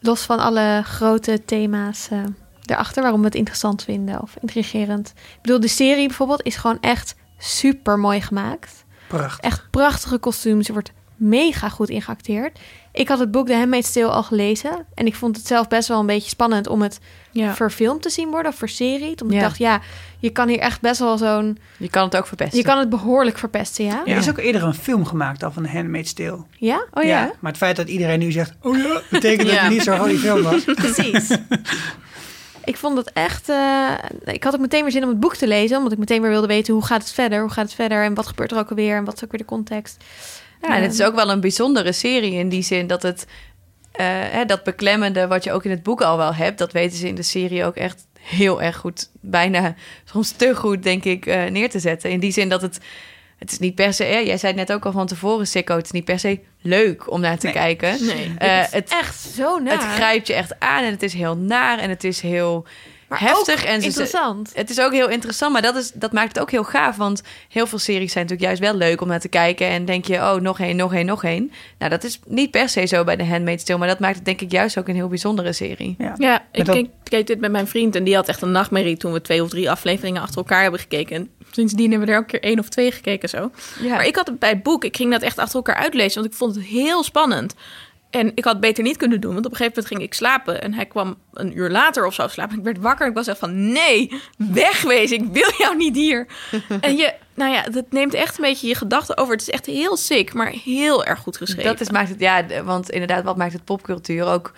Los van alle grote thema's eh, erachter, waarom we het interessant vinden of intrigerend. Ik bedoel, de serie bijvoorbeeld is gewoon echt super mooi gemaakt. Prachtig. Echt prachtige kostuums. Er wordt mega goed in geacteerd. Ik had het boek The Handmaid's Tale al gelezen. En ik vond het zelf best wel een beetje spannend om het Ja. verfilmd te zien worden of verserie. Omdat Ja. ik dacht, ja, je kan hier echt best wel zo'n... Je kan het ook verpesten. Je kan het behoorlijk verpesten, ja? Er is ook eerder een film gemaakt al van Handmaid's Tale. Ja? Oh ja? Maar het feit dat iedereen nu zegt, oh ja, betekent dat het niet zo'n goede film was. Precies. ik vond het echt... eh, ik had ook meteen weer zin om het boek te lezen. Omdat ik meteen weer wilde weten hoe gaat het verder? Hoe gaat het verder? En wat gebeurt er ook alweer? En wat is ook weer de context? Ja, en het is ook wel een bijzondere serie in die zin dat het eh, hè, dat beklemmende wat je ook in het boek al wel hebt, dat weten ze in de serie ook echt heel erg goed, bijna soms te goed, denk ik, eh, neer te zetten. In die zin dat het, het is niet per se, hè, jij zei het net ook al van tevoren, Sikko, het is niet per se leuk om naar te Nee. kijken. Nee. Eh, het, Echt zo naar. het grijpt je echt aan en het is heel naar en het is heel. Maar heftig ook en ze- interessant. Het is ook heel interessant, maar dat, is, dat maakt het ook heel gaaf. Want heel veel series zijn natuurlijk juist wel leuk om naar te kijken. En denk je, oh, nog één, nog één, nog één. Nou, dat is niet per se zo bij The Handmaid's Tale. Maar dat maakt het denk ik juist ook een heel bijzondere serie. Ja. Ja, ik dat- keek, keek dit met mijn vriend en die had echt een nachtmerrie toen we twee of drie afleveringen achter elkaar hebben gekeken. En sindsdien hebben we er ook een keer één of twee gekeken zo. Ja. Maar ik had het bij het boek, ik ging dat echt achter elkaar uitlezen, want ik vond het heel spannend. En ik had beter niet kunnen doen, want op een gegeven moment ging ik slapen. En hij kwam een uur later of zo slapen. En ik werd wakker en ik was echt van, nee, wegwezen, ik wil jou niet hier. en je, nou ja, dat neemt echt een beetje je gedachten over. Het is echt heel sick, maar heel erg goed geschreven. Dat is, maakt het, ja, want inderdaad, wat maakt het popcultuur ook...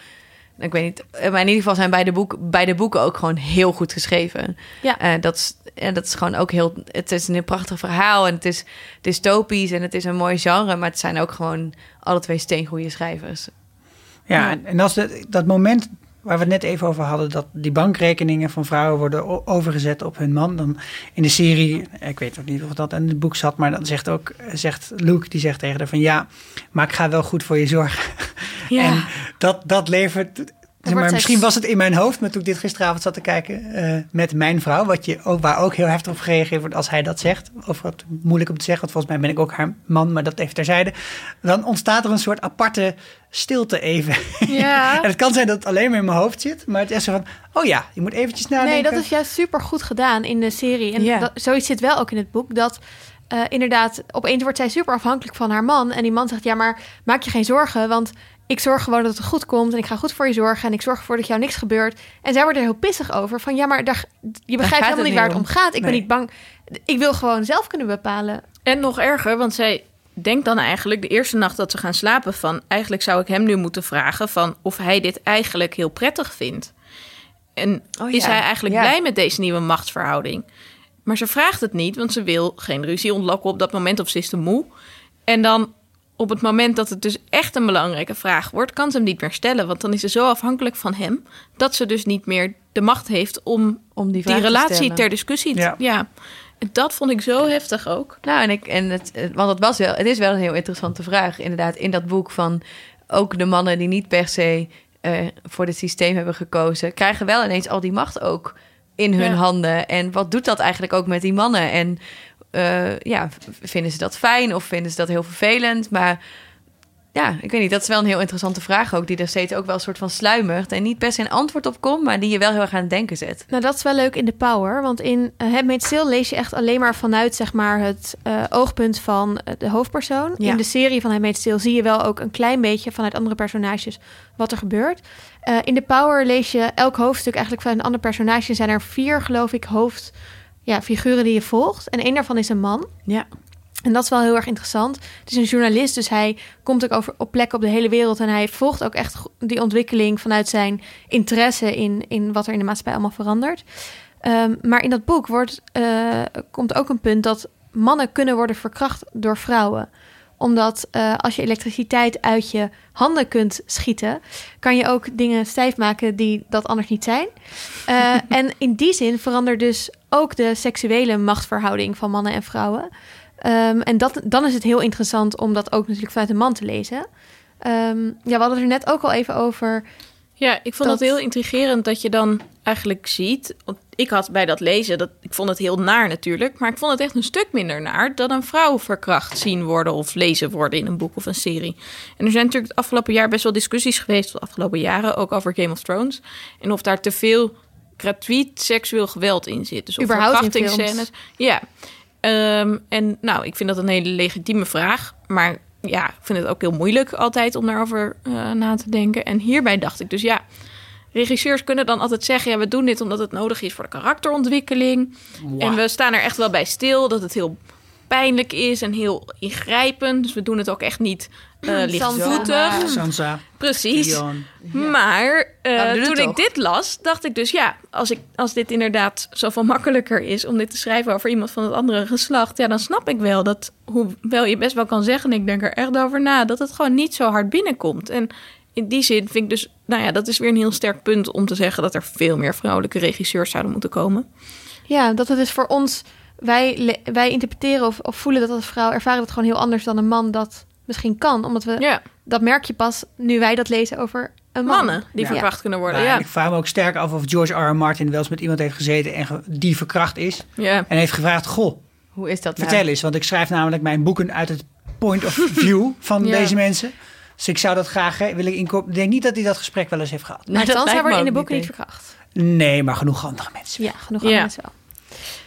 Ik weet niet, eh, maar in ieder geval zijn beide, boek, beide boeken ook gewoon heel goed geschreven. Ja. Eh, dat, is, en dat is gewoon ook heel... Het is een heel prachtig verhaal en het is dystopisch en het is een mooi genre. Maar het zijn ook gewoon alle twee steengoede schrijvers. Ja, en, en als de, dat moment waar we het net even over hadden, dat die bankrekeningen van vrouwen worden overgezet op hun man, dan in de serie, ik weet ook niet of dat in het boek zat, maar dan zegt ook, zegt Luke, die zegt tegen haar van ja, maar ik ga wel goed voor je zorgen. Ja. En dat, dat levert. Maar, misschien was het in mijn hoofd, maar toen ik dit gisteravond zat te kijken eh, met mijn vrouw, wat je ook, waar ook heel heftig op gereageerd wordt als hij dat zegt. Of wat moeilijk om te zeggen, want volgens mij ben ik ook haar man, maar dat even terzijde. Dan ontstaat er een soort aparte stilte even. Ja. en het kan zijn dat het alleen maar in mijn hoofd zit, maar het is zo van, oh ja, je moet eventjes nadenken. Nee, dat is juist super goed gedaan in de serie. En Ja. dat, zoiets zit wel ook in het boek. Dat eh, inderdaad, opeens wordt zij super afhankelijk van haar man. En die man zegt, ja, maar maak je geen zorgen. Want ik zorg gewoon dat het goed komt. En ik ga goed voor je zorgen. En ik zorg ervoor dat jou niks gebeurt. En zij wordt er heel pissig over. Van ja, maar daar, je begrijpt helemaal niet waar het om gaat. Ik ben niet bang. Ik wil gewoon zelf kunnen bepalen. En nog erger, want zij denkt dan eigenlijk de eerste nacht dat ze gaan slapen van... eigenlijk zou ik hem nu moeten vragen van of hij dit eigenlijk heel prettig vindt. En Oh is hij eigenlijk ja. blij met deze nieuwe machtsverhouding? Maar ze vraagt het niet, want ze wil geen ruzie ontlokken op dat moment of ze is te moe. En dan op het moment dat het dus echt een belangrijke vraag wordt... kan ze hem niet meer stellen, want dan is ze zo afhankelijk van hem... dat ze dus niet meer de macht heeft om Om die, relatie ter discussie te... Ja. Dat vond ik zo heftig ook. Nou, en, ik, en het, eh, want het, was wel, het is wel een heel interessante vraag, inderdaad, in dat boek van ook de mannen die niet per se eh, voor dit systeem hebben gekozen, krijgen wel ineens al die macht ook in hun Ja. handen. En wat doet dat eigenlijk ook met die mannen? En eh, ja, vinden ze dat fijn of vinden ze dat heel vervelend? Maar ja, ik weet niet, dat is wel een heel interessante vraag ook, die er steeds ook wel een soort van sluimert en niet per se een antwoord op komt, maar die je wel heel erg aan het denken zet. Nou, dat is wel leuk in de Power. Want in uh, Handmaid's Tale lees je echt alleen maar vanuit zeg maar, het eh, oogpunt van eh, de hoofdpersoon. Ja. In de serie van Handmaid's Tale zie je wel ook een klein beetje vanuit andere personages wat er gebeurt. Eh, in de Power lees je elk hoofdstuk eigenlijk vanuit een ander personage. Er zijn er vier, geloof ik, hoofd, ja, figuren die je volgt. En één daarvan is een man. Ja. En dat is wel heel erg interessant. Het is een journalist, dus hij komt ook over, op plekken op de hele wereld. En hij volgt ook echt die ontwikkeling vanuit zijn interesse in, in wat er in de maatschappij allemaal verandert. Ehm, maar in dat boek wordt, eh, komt ook een punt dat mannen kunnen worden verkracht door vrouwen omdat eh, als je elektriciteit uit je handen kunt schieten, kan je ook dingen stijf maken die dat anders niet zijn. Eh, en in die zin verandert dus ook de seksuele machtsverhouding van mannen en vrouwen. Um, en dat, dan is het heel interessant om dat ook natuurlijk vanuit een man te lezen. Um, ja, we hadden het er net ook al even over. Ja, ik vond Dat- het heel intrigerend dat je dan eigenlijk ziet. Ik had bij dat lezen, dat, ik vond het heel naar natuurlijk. Maar ik vond het echt een stuk minder naar dan een vrouw verkracht zien worden of lezen worden in een boek of een serie. En er zijn natuurlijk het afgelopen jaar best wel discussies geweest, de afgelopen jaren ook over Game of Thrones. En of daar te veel gratuit seksueel geweld in zit. Dus of verkrachtingsscènes. Ja. Ehm, en nou, ik vind dat een hele legitieme vraag. Maar ja, ik vind het ook heel moeilijk altijd om daarover eh, na te denken. En hierbij dacht ik dus ja, regisseurs kunnen dan altijd zeggen: ja, we doen dit omdat het nodig is voor de karakterontwikkeling. En we staan er echt wel bij stil dat het heel pijnlijk is en heel ingrijpend. Dus we doen het ook echt niet eh lichtvoetig. Sansa. Precies. Maar eh, toen ik toch? dit las, dacht ik dus ja, als, ik, als dit inderdaad zoveel makkelijker is om dit te schrijven over iemand van het andere geslacht, ja, dan snap ik wel dat, hoewel je best wel kan zeggen, en ik denk er echt over na, dat het gewoon niet zo hard binnenkomt. En in die zin vind ik dus, nou ja, dat is weer een heel sterk punt om te zeggen dat er veel meer vrouwelijke regisseurs zouden moeten komen. Ja, dat het is voor ons. Wij, wij interpreteren of, of voelen dat als vrouw ervaren het gewoon heel anders dan een man dat misschien kan. Omdat we Ja, dat merk je pas nu wij dat lezen over een man. Mannen die Ja. verkracht kunnen worden. Nou, Ja. en Ik vraag me ook sterk af of George R. R. Martin wel eens met iemand heeft gezeten en ge- die verkracht is. ja. En heeft gevraagd, goh, Hoe is dat nou? vertel eens. Want ik schrijf namelijk mijn boeken uit het point of view van Ja. deze mensen. Dus ik zou dat graag willen inkopen. Ik denk niet dat hij dat gesprek wel eens heeft gehad. Nou, Maar dat dan zou me worden in de boeken niet verkracht. Nee, maar genoeg andere mensen. Ja, genoeg Ja. andere mensen wel.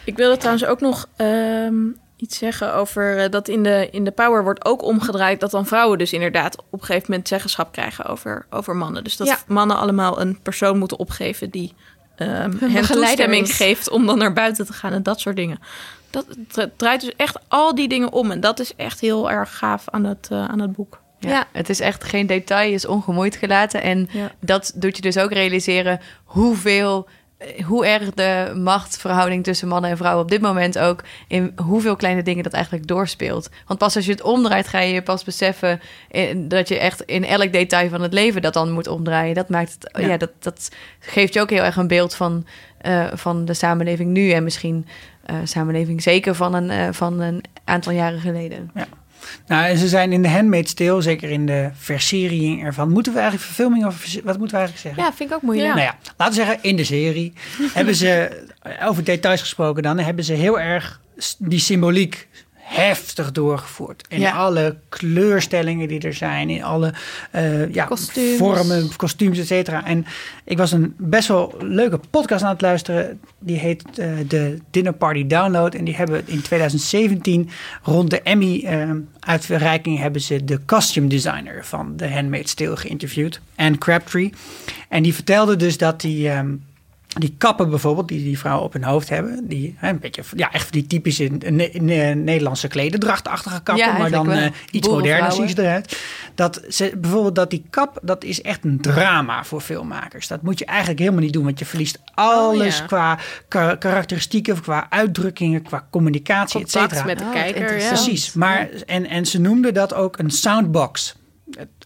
Ik wilde trouwens ook nog ehm, iets zeggen over eh, dat in de, in de Power wordt ook omgedraaid dat dan vrouwen dus inderdaad op een gegeven moment zeggenschap krijgen over, over mannen. Dus dat Ja. mannen allemaal een persoon moeten opgeven die ehm hen toestemming is. geeft om dan naar buiten te gaan en dat soort dingen. Dat draait dus echt al die dingen om en dat is echt heel erg gaaf aan het, eh, aan het boek. Ja, Ja. Het is echt geen detail, is ongemoeid gelaten. En Ja. dat doet je dus ook realiseren hoeveel, eh, hoe erg de machtsverhouding tussen mannen en vrouwen op dit moment ook in hoeveel kleine dingen dat eigenlijk doorspeelt. Want pas als je het omdraait, ga je je pas beseffen eh, dat je echt in elk detail van het leven dat dan moet omdraaien. Dat maakt het, Ja. ja. dat, dat geeft je ook heel erg een beeld van, eh, van de samenleving nu en misschien samenleving zeker van een, van een aantal jaren geleden. Nou, en ze zijn in de Handmaid's Tale, zeker in de versiering ervan. Moeten we eigenlijk verfilming of wat moeten we eigenlijk zeggen? Ja, vind ik ook moeilijk. Ja. Nou ja, laten we zeggen, in de serie hebben ze, over details gesproken dan, hebben ze heel erg die symboliek heftig doorgevoerd. In Ja. alle kleurstellingen die er zijn, in alle eh, ja, Kostuums. vormen, kostuums, et cetera. En ik was een best wel leuke podcast aan het luisteren. Die heet eh, de Dinner Party Download. En die hebben in 2017 rond de Emmy eh, uitreiking hebben ze de costume designer van The Handmaid's Tale geïnterviewd. Anne Crabtree. En die vertelde dus dat die... die kappen bijvoorbeeld, die die vrouwen op hun hoofd hebben, die hè, een beetje, ja, echt die typische Ne- Ne- Nederlandse klededrachtachtige kappen, Ja, maar dan eh, iets moderner zien Boerenvrouwen. ze eruit. Dat ze, bijvoorbeeld dat die kap, dat is echt een drama voor filmmakers. Dat moet je eigenlijk helemaal niet doen, want je verliest alles ja. qua ka- karakteristieken, qua uitdrukkingen, qua communicatie, et Contact cetera. met de Oh, kijker. Ja. Precies, maar en, en ze noemden dat ook een soundbox.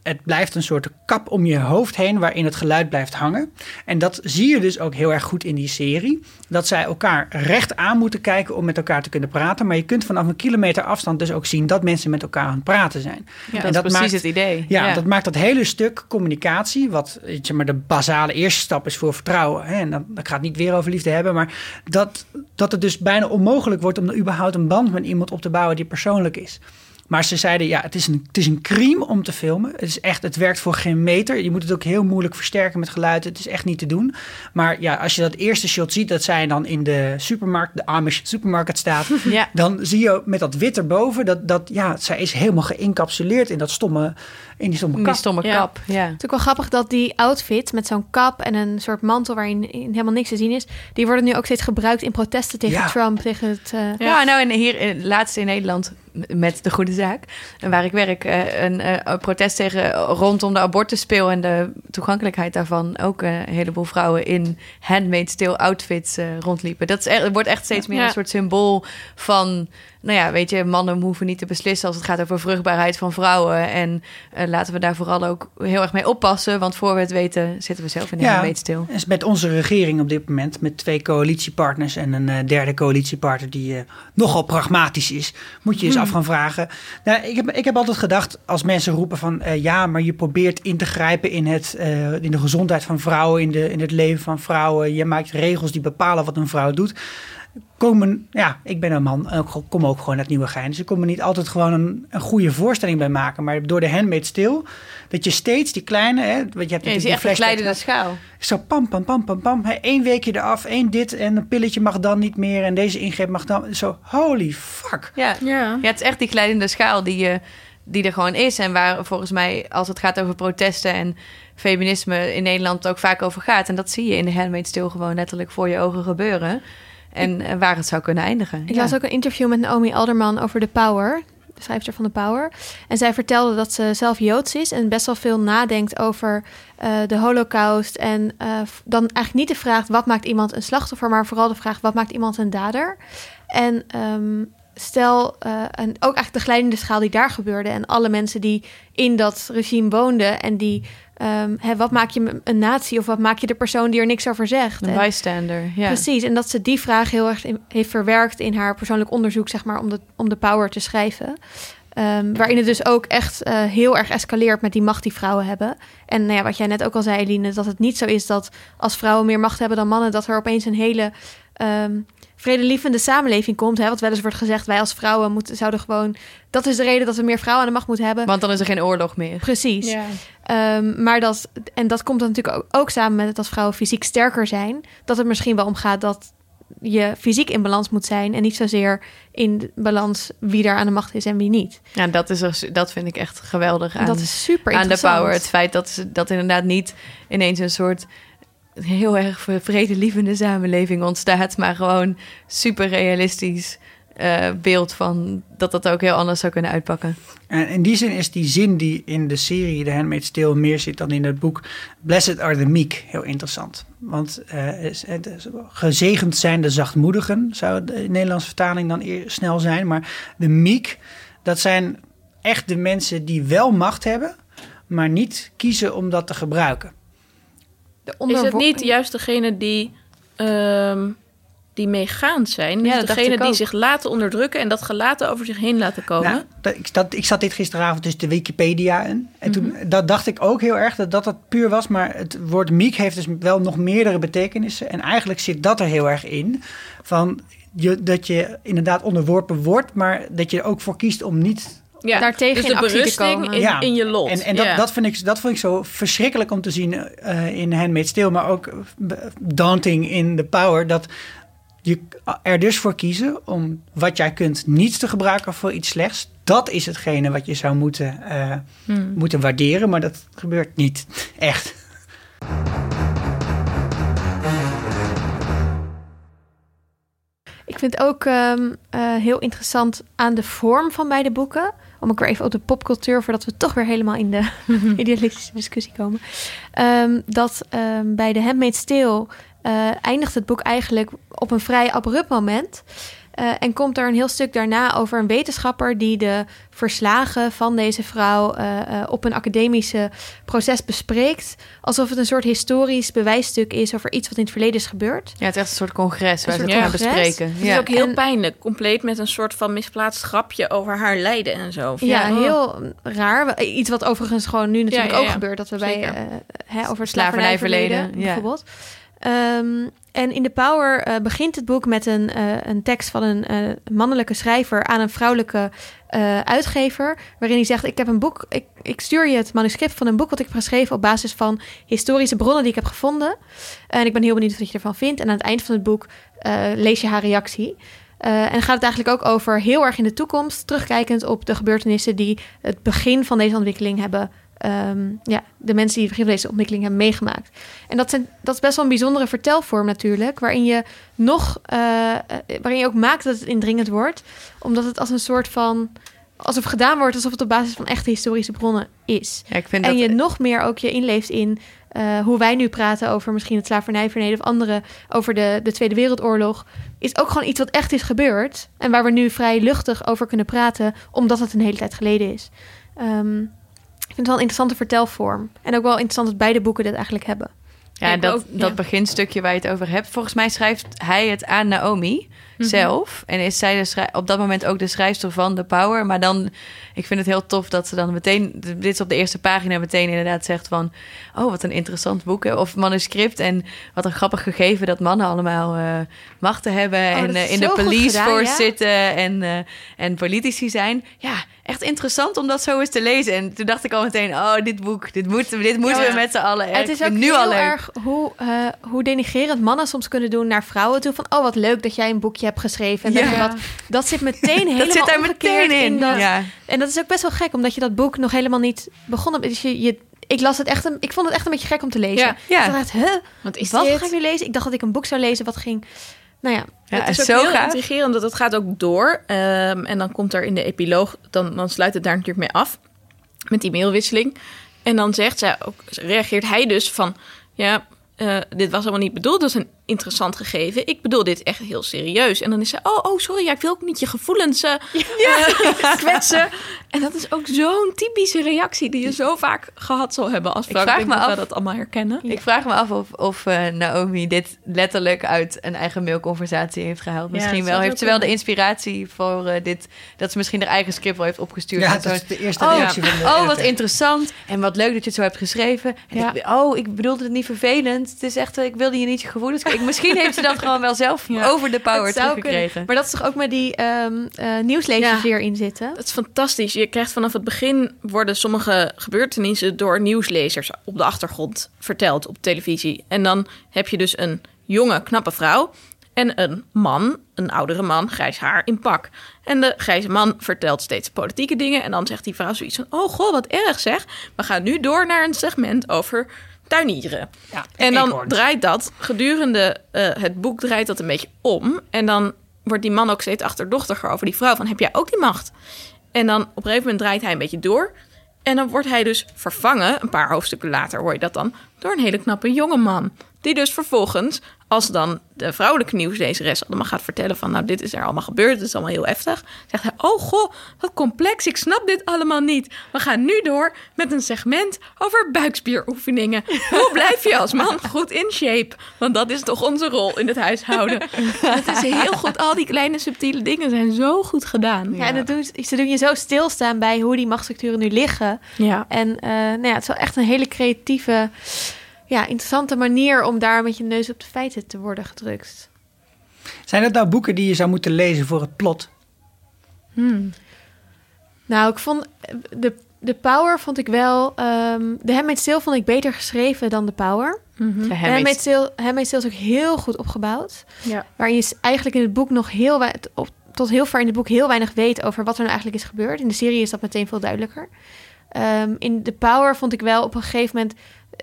Het, blijft een soort kap om je hoofd heen waarin het geluid blijft hangen. En dat zie je dus ook heel erg goed in die serie. Dat zij elkaar recht aan moeten kijken om met elkaar te kunnen praten. Maar je kunt vanaf een kilometer afstand dus ook zien dat mensen met elkaar aan het praten zijn. Ja, En dat is precies maakt- het idee. Ja, dat maakt dat hele stuk communicatie, wat weet je, maar de basale eerste stap is voor vertrouwen. Hè? En dan, ik ga het niet weer over liefde hebben, maar dat, dat het dus bijna onmogelijk wordt om er überhaupt een band met iemand op te bouwen die persoonlijk is. Maar ze zeiden, ja, het is, een, het is een crime om te filmen. Het is echt, het werkt voor geen meter. Je moet het ook heel moeilijk versterken met geluid. Het is echt niet te doen. Maar ja, als je dat eerste shot ziet, dat zij dan in de supermarkt, de Amish supermarkt staat. Ja. Dan zie je met dat wit erboven, dat, dat ja, zij is helemaal geïncapsuleerd in dat stomme, in die stomme Die kap. stomme Ja. kap. Ja. Het is ook wel grappig dat die outfit met zo'n kap en een soort mantel waarin helemaal niks te zien is, die worden nu ook steeds gebruikt in protesten tegen Ja. Trump, tegen het... eh, Ja, nou en hier in, laatst in Nederland met de Goede Zaak, en waar ik werk, eh, een eh, protest tegen rondom de abortuspeel en de toegankelijkheid daarvan. Ook eh, een heleboel vrouwen in handmade tale outfits eh, rondliepen. Dat is echt, het wordt echt steeds meer Ja. een soort symbool van, nou ja, weet je, mannen hoeven niet te beslissen als het gaat over vruchtbaarheid van vrouwen. En eh, laten we daar vooral ook heel erg mee oppassen, want voor we het weten zitten we zelf in de Ja. tale. is met onze regering op dit moment, met twee coalitiepartners en een eh, derde coalitiepartner die eh, nogal pragmatisch is, moet je je eens af gaan vragen. Nou, ik, heb, ik heb altijd gedacht, als mensen roepen van ja, maar je probeert in te grijpen in, het, in de gezondheid van vrouwen, in, de, in het leven van vrouwen, je maakt regels die bepalen wat een vrouw doet. Komen, ja, ik ben een man, ik kom ook gewoon uit Nieuwegein. Dus ik kom er niet altijd gewoon een, een goede voorstelling bij maken. Maar door de handmade stil, dat je steeds die kleine, hè, want je hebt Ja, je natuurlijk ziet echt glijdende schaal. zo pam, pam, pam, pam, pam. Eén weekje eraf, één dit en een pilletje mag dan niet meer. En deze ingreep mag dan. Zo, holy fuck. Ja. Ja. Ja, het is echt die glijdende schaal die, je, die er gewoon is. En waar volgens mij, als het gaat over protesten en feminisme in Nederland ook vaak over gaat. En dat zie je in de Handmaid's Tale gewoon letterlijk voor je ogen gebeuren. En eh, waar het zou kunnen eindigen. Ik Ja. las ook een interview met Naomi Alderman over The Power, de schrijfster van The Power. En zij vertelde dat ze zelf Joods is en best wel veel nadenkt over eh, de holocaust. En eh, dan eigenlijk niet de vraag wat maakt iemand een slachtoffer, maar vooral de vraag wat maakt iemand een dader. En ehm, stel, eh, en ook eigenlijk de glijdende schaal die daar gebeurde en alle mensen die in dat regime woonden en die... ehm, hè, wat maak je een natie of wat maak je de persoon die er niks over zegt? Een En- bystander. Ja. Precies, en dat ze die vraag heel erg in- heeft verwerkt in haar persoonlijk onderzoek, zeg maar, om de, om de power te schrijven. Ehm, waarin het dus ook echt eh, heel erg escaleert met die macht die vrouwen hebben. En nou ja, wat jij net ook al zei, Eline, dat het niet zo is dat als vrouwen meer macht hebben dan mannen, dat er opeens een hele ehm, vredelievende samenleving komt. Hè? Wat wel eens wordt gezegd, wij als vrouwen moeten, zouden gewoon... Dat is de reden dat we meer vrouwen aan de macht moeten hebben. Want dan is er geen oorlog meer. Precies. Ja. Ehm, maar dat, en dat komt dan natuurlijk ook, ook samen met het als vrouwen fysiek sterker zijn. Dat het misschien wel omgaat dat je fysiek in balans moet zijn. En niet zozeer in balans wie daar aan de macht is en wie niet. Ja, dat, is er, dat vind ik echt geweldig aan, dat is super aan de power. Het feit dat, ze- dat inderdaad niet ineens een soort heel erg vredelievende samenleving ontstaat, maar gewoon super realistisch eh, beeld van dat dat ook heel anders zou kunnen uitpakken. En in die zin is die zin die in de serie The Handmaid's Tale meer zit dan in het boek Blessed are the meek heel interessant. Want eh, gezegend zijn de zachtmoedigen, zou de Nederlandse vertaling dan eer- snel zijn. Maar de meek, dat zijn echt de mensen die wel macht hebben, maar niet kiezen om dat te gebruiken. De Is het niet juist degene die, ehm, die meegaand zijn? Ja, Is dat het dacht degene die ook. zich laten onderdrukken en dat gelaten over zich heen laten komen? Nou, dat, ik, dat, ik zat dit gisteravond dus de Wikipedia in. En toen dat dacht ik ook heel erg dat dat het puur was. Maar het woord meek heeft dus wel nog meerdere betekenissen. En eigenlijk zit dat er heel erg in. Van je, dat je inderdaad onderworpen wordt, maar dat je er ook voor kiest om niet. Ja, daartegen dus in de actie te berusting komen. In, Ja. in je lot. En, en dat, Ja. dat, vind ik, dat vond ik zo verschrikkelijk om te zien eh, in Handmaid's Tale. Maar ook eh, daunting in The Power. Dat je er dus voor kiezen om wat jij kunt niet te gebruiken voor iets slechts. Dat is hetgene wat je zou moeten, eh, Hmm. moeten waarderen. Maar dat gebeurt niet echt. Ik vind ook ehm, eh, heel interessant aan de vorm van beide boeken. Om ook weer even op de popcultuur, voordat we toch weer helemaal in de idealistische discussie komen. Ehm, dat ehm, bij The Handmaid's Tale eh, eindigt het boek eigenlijk op een vrij abrupt moment. Eh, en komt er een heel stuk daarna over een wetenschapper die de verslagen van deze vrouw eh, eh, op een academische proces bespreekt. Alsof het een soort historisch bewijsstuk is over iets wat in het verleden is gebeurd. Ja, het is echt een soort congres waar ze het gaan bespreken. Het is Ja. ook heel En- pijnlijk. Compleet met een soort van misplaatst grapje over haar lijden en zo. Ja, Oh. heel raar. Iets wat overigens gewoon nu natuurlijk Ja, ja, ook gebeurt. Dat we bij hè, over het Slavernijverleden, slavernijverleden ja. bijvoorbeeld. Ehm, en in The Power eh, begint het boek met een, eh, een tekst van een eh, mannelijke schrijver aan een vrouwelijke uitgever. Waarin hij zegt: Ik heb een boek, ik, ik stuur je het manuscript van een boek wat ik heb geschreven op basis van historische bronnen die ik heb gevonden. En ik ben heel benieuwd wat je ervan vindt. En aan het eind van het boek lees je haar reactie. En gaat het eigenlijk ook over heel erg in de toekomst, terugkijkend op de gebeurtenissen die het begin van deze ontwikkeling hebben. Ehm, ja, de mensen die begin van deze ontwikkeling hebben meegemaakt. En dat, zijn, dat is best wel een bijzondere vertelvorm natuurlijk, waarin je nog, eh, eh, waarin je ook maakt dat het indringend wordt, omdat het als een soort van, alsof gedaan wordt alsof het op basis van echte historische bronnen is. Ja, ik vind En dat... je nog meer ook je inleeft in eh, hoe wij nu praten over misschien het slavernijverleden of andere, over de, de Tweede Wereldoorlog, is ook gewoon iets wat echt is gebeurd. En waar we nu vrij luchtig over kunnen praten, omdat het een hele tijd geleden is. Ehm, ik vind het wel een interessante vertelvorm. En ook wel interessant dat beide boeken dit eigenlijk hebben. Ja, en dat, ook, dat ja. beginstukje waar je het over hebt. Volgens mij schrijft hij het aan Naomi Mhm. zelf. En is zij de op dat moment ook de schrijfster van The Power. Maar dan, ik vind het heel tof dat ze dan meteen... Dit is op de eerste pagina meteen inderdaad zegt van... Oh, wat een interessant boek. Of manuscript. En wat een grappig gegeven dat mannen allemaal eh, machten hebben. Oh, dat en eh, in de police gedaan, force ja. zitten. En, eh, en politici zijn. Ja, echt interessant om dat zo eens te lezen. En toen dacht ik al meteen... Oh, dit boek, dit, moet, dit moeten Ja. we met z'n allen. het is ook nu heel al leuk. erg hoe, eh, hoe denigerend mannen soms kunnen doen naar vrouwen toe. Van, oh wat leuk dat jij een boekje hebt geschreven. En Ja. dat, dat zit meteen helemaal Dat zit daar omgekeerd meteen in. dat, ja. En dat is ook best wel gek, omdat je dat boek nog helemaal niet begonnen bent. Dus je, je, ik las het echt, een, ik vond het echt een beetje gek om te lezen. Ja, ja. Ik dacht, huh, Wat is wat dit? ga ik nu lezen? Ik dacht dat ik een boek zou lezen wat ging... Nou ja, Ja, het is ook zo heel gaaf. intrigerend, dat het gaat ook door. Ehm, en dan komt er in de epiloog, dan, dan sluit het daar natuurlijk mee af. Met die mailwisseling. En dan zegt zij ook, reageert hij dus van... Ja, eh, dit was allemaal niet bedoeld, dat is een interessant gegeven. Ik bedoel dit echt heel serieus. En dan is ze, oh, oh sorry, ja, ik wil ook niet je gevoelens eh, eh, kwetsen. En dat is ook zo'n typische reactie die je zo vaak gehad zal hebben als Ik vrouw. Ik vraag denk me af- dat allemaal herkennen. Ik vraag me af of, of eh, Naomi dit letterlijk uit een eigen mailconversatie heeft gehaald. Misschien wel. Heeft ze wel de inspiratie voor eh, dit... Dat ze misschien haar eigen script wel heeft opgestuurd. Ja, dat zo'n- is de eerste Oh, reactie van de oh, wat interessant. En wat leuk dat je het zo hebt geschreven. En ik, oh, ik bedoelde het niet vervelend. Het is echt, ik wilde je niet je gevoelens... Ik, misschien heeft ze dat gewoon wel zelf Ja. over de power teruggekregen. kunnen. Maar dat is toch ook met die ehm eh, nieuwslezers Ja. die erin zitten? Dat is fantastisch. Je krijgt vanaf het begin worden sommige gebeurtenissen door nieuwslezers op de achtergrond verteld op televisie. En dan heb je dus een jonge, knappe vrouw en een man, een oudere man, grijs haar in pak. En de grijze man vertelt steeds politieke dingen en dan zegt die vrouw zoiets van: "Oh goh, wat erg zeg. We gaan nu door naar een segment over tuinieren." Ja, En dan draait dat gedurende eh, het boek draait dat een beetje om. En dan wordt die man ook steeds achterdochtiger over die vrouw. Van heb jij ook die macht? En dan op een gegeven moment draait hij een beetje door. En dan wordt hij dus vervangen, een paar hoofdstukken later hoor je dat dan, door een hele knappe jonge man. Die dus vervolgens, als dan de vrouwelijke nieuwslezeres allemaal gaat vertellen van... nou, dit is er allemaal gebeurd, het is allemaal heel heftig. Zegt hij, oh goh, wat complex, ik snap dit allemaal niet. We gaan nu door met een segment over buikspieroefeningen. Hoe blijf je als man goed in shape? Want dat is toch onze rol in het huishouden. Het is heel goed, al die kleine subtiele dingen zijn zo goed gedaan. Ja, en dat doen, ze doen je zo stilstaan bij hoe die machtsstructuren nu liggen. Ja. En eh, nou ja, het is wel echt een hele creatieve, ja, interessante manier om daar met je neus op de feiten te worden gedrukt. Zijn dat nou boeken die je zou moeten lezen voor het plot? Nou, ik vond de, de Power vond ik wel. ehm de Handmaid's Tale vond ik beter geschreven dan de Power. De De Handmaid's- is ook heel goed opgebouwd. Ja. Waarin je eigenlijk in het boek nog heel tot heel ver in het boek heel weinig weet over wat er nou eigenlijk is gebeurd. In de serie is dat meteen veel duidelijker. Ehm, in The Power vond ik wel op een gegeven moment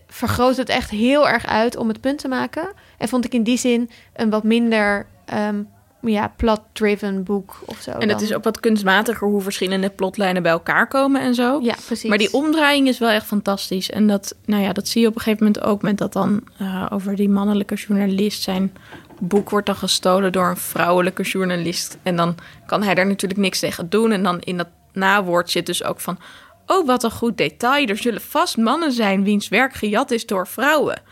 vergroot het echt heel erg uit om het punt te maken. En vond ik in die zin een wat minder ehm, ja, plot-driven boek of zo. En het dan- is ook wat kunstmatiger hoe verschillende plotlijnen bij elkaar komen en zo. Ja, precies. Maar die omdraaiing is wel echt fantastisch. En dat, nou ja, dat zie je op een gegeven moment ook met dat dan eh, over die mannelijke journalist. Zijn boek wordt dan gestolen door een vrouwelijke journalist. En dan kan hij daar natuurlijk niks tegen doen. En dan in dat nawoord zit dus ook van... Oh, wat een goed detail. Er zullen vast mannen zijn wiens werk gejat is door vrouwen.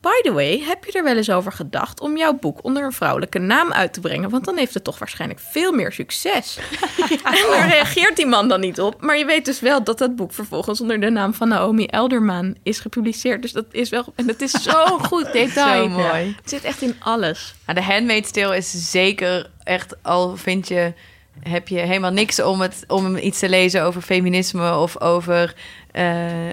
By the way, heb je er wel eens over gedacht om jouw boek onder een vrouwelijke naam uit te brengen? Want dan heeft het toch waarschijnlijk veel meer succes. En daar reageert die man dan niet op. Maar je weet dus wel dat dat boek vervolgens onder de naam van Naomi Elderman is gepubliceerd. Dus dat is wel. En het is zo'n goed detail. Zo mooi. Het zit echt in alles. Nou, de Handmaid's Tale is zeker echt, al vind je, heb je helemaal niks om, het, om iets te lezen over feminisme of over, eh,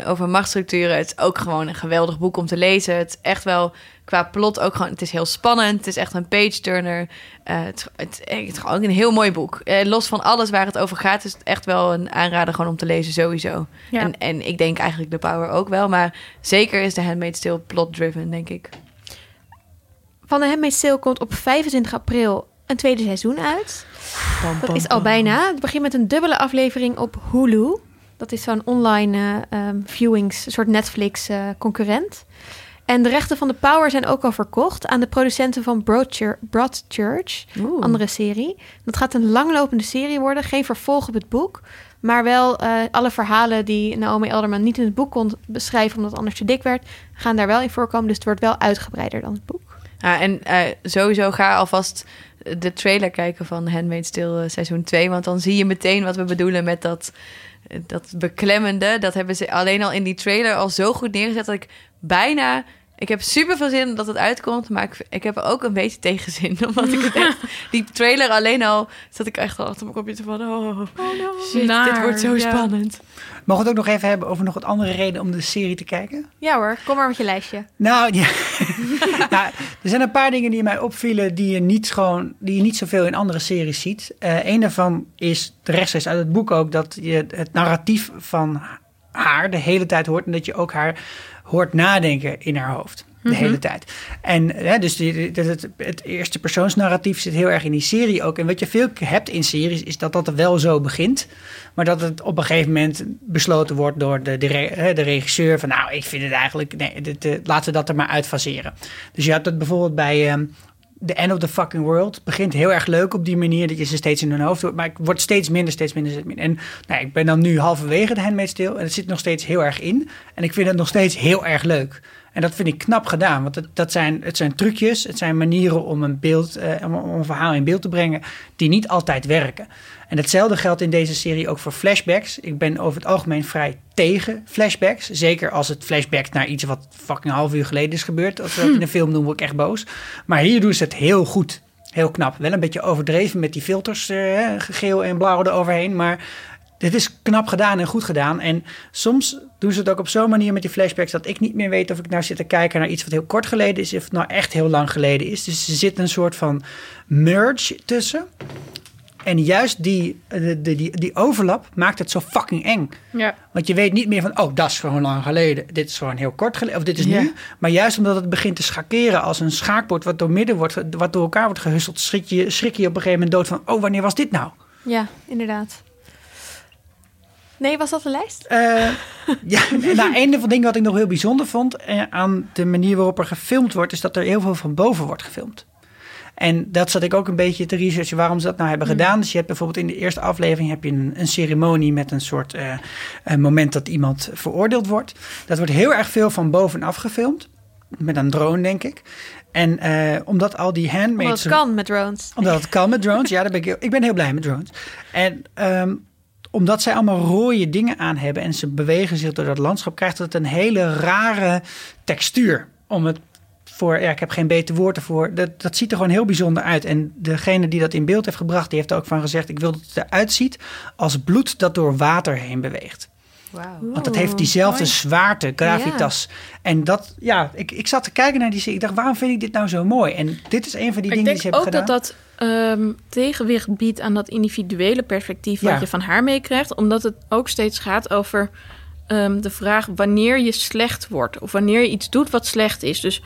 over machtsstructuren. Het is ook gewoon een geweldig boek om te lezen. Het is echt wel qua plot ook gewoon, het is heel spannend. Het is echt een page-turner. Eh, het, het, het is gewoon een heel mooi boek. Eh, los van alles waar het over gaat, is het echt wel een aanrader gewoon om te lezen sowieso. Ja. En, en ik denk eigenlijk de Power ook wel, maar zeker is de Handmaid's Tale plot-driven, denk ik. Van de Handmaid's Tale komt op 25 april een tweede seizoen uit. Dat is al bijna. Het begint met een dubbele aflevering op Hulu. Dat is zo'n online eh, ehm, viewings, een soort Netflix-concurrent. en de rechten van de Power zijn ook al verkocht aan de producenten van Broadchurch, Broadchurch Oeh. andere serie. Dat gaat een langlopende serie worden, geen vervolg op het boek. Maar wel eh, alle verhalen die Naomi Elderman niet in het boek kon beschrijven... omdat het anders te dik werd, gaan daar wel in voorkomen. Dus het wordt wel uitgebreider dan het boek. Ja, en eh, sowieso ga alvast de trailer kijken van Handmaid's Tale eh, seizoen 2. Want dan zie je meteen wat we bedoelen met dat, eh, dat beklemmende. Dat hebben ze alleen al in die trailer al zo goed neergezet dat ik bijna... Ik heb super veel zin dat het uitkomt, maar ik, ik heb er ook een beetje tegenzin. Omdat ik het echt... Die trailer alleen al... zat ik echt al achter mijn computer van... Oh, shit, dit wordt zo ja. spannend. Mogen we het ook nog even hebben over nog wat andere reden om de serie te kijken? Ja hoor, kom maar met je lijstje. Nou, ja. nou, er zijn een paar dingen die mij opvielen die je niet, gewoon, die je niet zoveel in andere series ziet. Eh een daarvan is de rechtstreeks uit het boek ook dat je het narratief van haar de hele tijd hoort en dat je ook haar hoort nadenken in haar hoofd. De hele tijd. En hè, dus die, dat het, het eerste persoonsnarratief zit heel erg in die serie ook. En wat je veel hebt in series is dat dat er wel zo begint. Maar dat het op een gegeven moment besloten wordt door de, de, re- de regisseur. Van nou, ik vind het eigenlijk. Nee, dit, eh, laten we dat er maar uitfaseren. Dus je hebt dat bijvoorbeeld bij. ehm, The End of the Fucking World. Het begint heel erg leuk op die manier dat je ze steeds in hun hoofd doet. Maar ik word steeds minder, steeds minder, steeds minder. En nou, ik ben dan nu halverwege de Handmaid's Tale. En het zit nog steeds heel erg in. En ik vind het nog steeds heel erg leuk. En dat vind ik knap gedaan. Want het, dat zijn, het zijn trucjes, het zijn manieren om een, beeld, eh, om, om een verhaal in beeld te brengen... die niet altijd werken. En hetzelfde geldt in deze serie ook voor flashbacks. Ik ben over het algemeen vrij tegen flashbacks. Zeker als het flashbackt naar iets wat fucking een half uur geleden is gebeurd. Als we dat in een film doen, word ik echt boos. Maar hier doen ze het heel goed. Heel knap. Wel een beetje overdreven met die filters, eh, geel en blauw eroverheen. Maar dit is knap gedaan en goed gedaan. En soms doen ze het ook op zo'n manier met die flashbacks... dat ik niet meer weet of ik nou zit te kijken naar iets wat heel kort geleden is... of het nou echt heel lang geleden is. Dus er zit een soort van merge tussen. En juist die, eh, de, de- die, die overlap maakt het zo fucking eng. Ja. Want je weet niet meer van, oh, dat is gewoon lang geleden. Dit is gewoon heel kort geleden. Of dit is Ja. nu. Maar juist omdat het begint te schakeren als een schaakbord... wat door midden wordt, wat door elkaar wordt gehusteld... schrik je, schrik je op een gegeven moment dood van... oh, wanneer was dit nou? Ja, inderdaad. Nee, was dat de lijst? Eh, ja, nou, een van de dingen wat ik nog heel bijzonder vond eh, aan de manier waarop er gefilmd wordt, is dat er heel veel van boven wordt gefilmd. En dat zat ik ook een beetje te researchen waarom ze dat nou hebben gedaan. Dus je hebt bijvoorbeeld in de eerste aflevering heb je een, een ceremonie met een soort eh, een moment dat iemand veroordeeld wordt. Dat wordt heel erg veel van bovenaf gefilmd. Met een drone, denk ik. En omdat al die Omdat handmaids... het kan met drones. Omdat het kan met drones. Ja, daar ben ik, heel- ik ben heel blij met drones. En ehm, omdat zij allemaal rode dingen aan hebben en ze bewegen zich door dat landschap, krijgt het een hele rare textuur. Om het voor, ja, ik heb geen beter woord ervoor. Dat, dat ziet er gewoon heel bijzonder uit. En degene die dat in beeld heeft gebracht, die heeft er ook van gezegd: Ik wil dat het eruit ziet als bloed dat door water heen beweegt. Wauw. Want dat heeft diezelfde mooi. zwaarte, gravitas. En dat, ja, ik, ik zat te kijken naar die serie. Ik dacht, waarom vind ik dit nou zo mooi? En dit is een van die ik dingen die denk ze ook hebben gedaan. dat dat ehm, tegenwicht biedt aan dat individuele perspectief wat Ja. je van haar meekrijgt. Omdat het ook steeds gaat over ehm, de vraag wanneer je slecht wordt. Of wanneer je iets doet wat slecht is. Dus op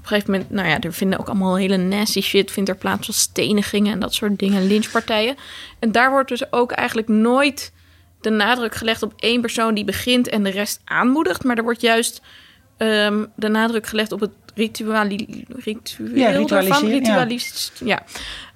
een gegeven moment, nou ja, er vinden ook allemaal hele nasty shit vindt er plaats van stenigingen en dat soort dingen, lynchpartijen. En daar wordt dus ook eigenlijk nooit de nadruk gelegd op één persoon die begint en de rest aanmoedigt. Maar er wordt juist ehm, de nadruk gelegd op het rituali ritueel Ja, ja.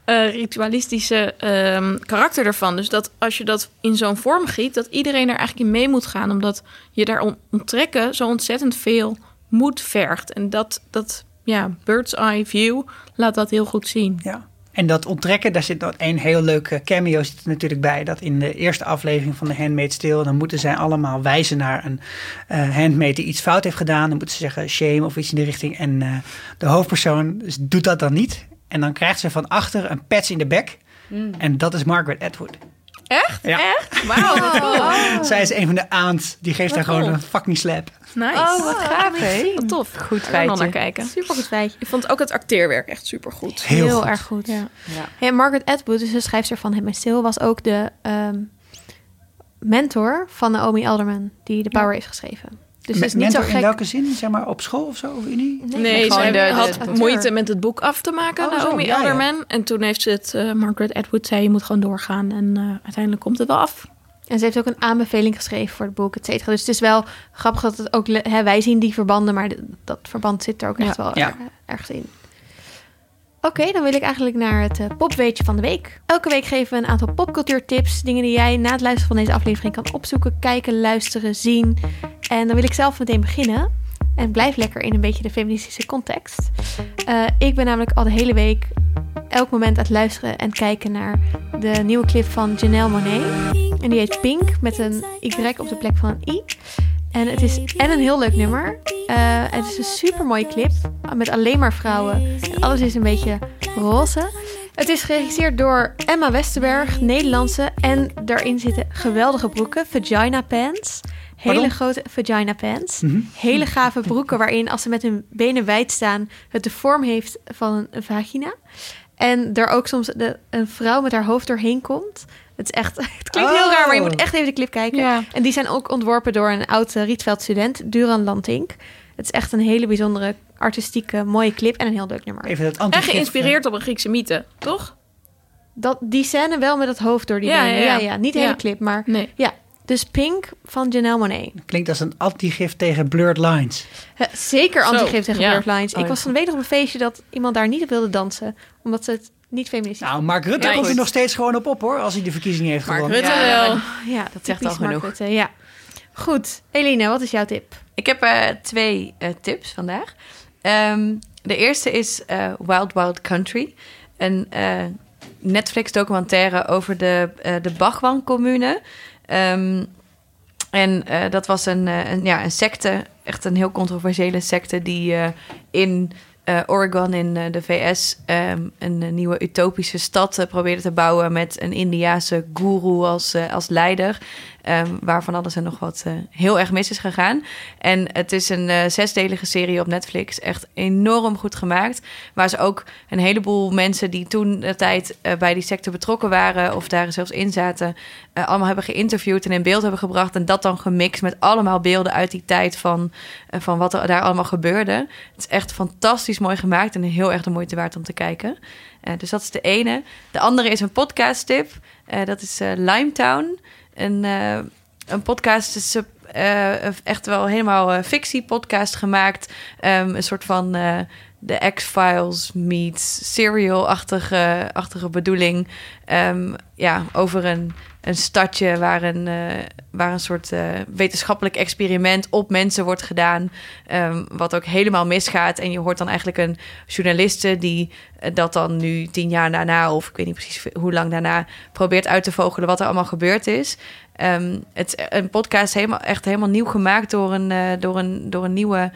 Eh, ritualistische ehm, karakter ervan. Dus dat als je dat in zo'n vorm giet, dat iedereen er eigenlijk in mee moet gaan. Omdat je daar on- onttrekken zo ontzettend veel moed vergt. En dat, dat ja, bird's eye view laat dat heel goed zien. Ja. En dat onttrekken, daar zit nog een heel leuke cameo zit er natuurlijk bij. Dat in de eerste aflevering van de Handmaid's Tale... dan moeten zij allemaal wijzen naar een eh handmaid die iets fout heeft gedaan. Dan moeten ze zeggen shame of iets in die richting. En eh, de hoofdpersoon dus doet dat dan niet. En dan krijgt ze van achter een patch in de bek. En dat is Margaret Atwood. Echt? Ja. Echt? Wauw, wat cool. Zij is een van de aants. Die geeft Wat haar gewoon een fucking slap. Nice. Oh, wat gaaf, hè? Wat tof. Goed nog naar feitje. kijken. Super goed feitje. Ik vond ook het acteerwerk echt super goed. Heel, Heel, goed. erg goed. Ja. Ja. Hey, Margaret Atwood, dus de schrijfster van Het Stil, was ook de ehm, mentor van Naomi Alderman, die The Power heeft geschreven. Dus het is niet zo gek. in welke zin? Zeg maar op school of zo? Of unie? Nee, Gewoon zij de- de- had de- moeite met het boek af te maken, Oh, zo, Naomi ja, ja. Alderman. En toen heeft ze het, eh, Margaret Atwood zei, je moet gewoon doorgaan. En eh, uiteindelijk komt het wel af. En ze heeft ook een aanbeveling geschreven voor het boek, et cetera. Dus het is wel grappig dat het ook... Hè, wij zien die verbanden, maar dat verband zit er ook echt Ja. wel Ja. er- ergens in. Oké, dan wil ik eigenlijk naar het eh, popweetje van de week. Elke week geven we een aantal popcultuurtips. Dingen die jij na het luisteren van deze aflevering kan opzoeken, kijken, luisteren, zien. En dan wil ik zelf meteen beginnen. En blijf lekker in een beetje de feministische context. Eh, ik ben namelijk al de hele week elk moment aan het luisteren en kijken naar de nieuwe clip van Janelle Monet. En die heet Pink met een Y op de plek van een I. En het is en een heel leuk nummer. Eh, het is een super mooie clip met alleen maar vrouwen. En alles is een beetje roze. Het is geregisseerd door Emma Westerberg, Nederlandse. En daarin zitten geweldige broeken, vagina pants. Hele Pardon? grote vagina pants. Mhm. Hele gave broeken waarin als ze met hun benen wijd staan... het de vorm heeft van een, vagina. En er ook soms de, een vrouw met haar hoofd doorheen komt. Het is echt... Het klinkt heel Oh. raar, maar je moet echt even de clip kijken. Ja. En die zijn ook ontworpen door een oud eh, Rietveld student, Duran Lantink. Het is echt een hele bijzondere, artistieke, mooie clip en een heel leuk nummer. Even dat En geïnspireerd op een Griekse mythe, toch? Dat, die scène wel met het hoofd door die Ja, benen. ja, Ja, ja. ja, Niet de hele clip, maar Nee. ja. Dus Pink van Janelle Monáe. Klinkt als een antigif tegen blurred lines. Eh, Zeker antigif tegen ja. Blurred Lines. Oh, ik was van de week nog op een feestje dat iemand daar niet op wilde dansen. Omdat ze het niet feministisch Nou, Mark Rutte Ja, komt er nog steeds gewoon op op hoor, als hij de verkiezingen heeft Mark gewonnen. Rutte Ja, wel. Ja, Dat zegt al genoeg. Mark Rutte, ja. Goed. Eline, wat is jouw tip? Ik heb eh, twee eh, tips vandaag. Ehm, de eerste is eh, Wild Wild Country. Een eh, Netflix-documentaire over de, eh de Bhagwan-commune. Ehm, en eh, dat was een, eh, een, ja, een secte, echt een heel controversiële secte... die eh, in Oregon in de VS ehm, een nieuwe utopische stad probeerde te bouwen... met een Indiaanse guru als, als leider... Ehm, waarvan alles en nog wat eh, heel erg mis is gegaan. En het is een eh, zesdelige serie op Netflix. Echt enorm goed gemaakt. Waar ze ook een heleboel mensen die toen de tijd eh, bij die sector betrokken waren... of daar zelfs in zaten, allemaal hebben geïnterviewd en in beeld hebben gebracht. En dat dan gemixt met allemaal beelden uit die tijd van, van wat er daar allemaal gebeurde. Het is echt fantastisch mooi gemaakt en heel erg de moeite waard om te kijken. Dus dat is de ene. De andere is een podcast tip. Dat is Limetown. Een, eh, een podcast is eh, echt wel helemaal eh, fictie-podcast gemaakt. Ehm, een soort van eh, de X-Files meets serial-achtige achtige bedoeling. Ehm, ja, over een, een stadje waar een, eh, waar een soort eh, wetenschappelijk experiment op mensen wordt gedaan. Ehm, wat ook helemaal misgaat. En je hoort dan eigenlijk een journaliste die eh, dat dan nu tien jaar daarna, of ik weet niet precies hoe lang daarna, probeert uit te vogelen wat er allemaal gebeurd is. Ehm, het een podcast helemaal, echt helemaal nieuw gemaakt door een, door een, door een, nieuwe,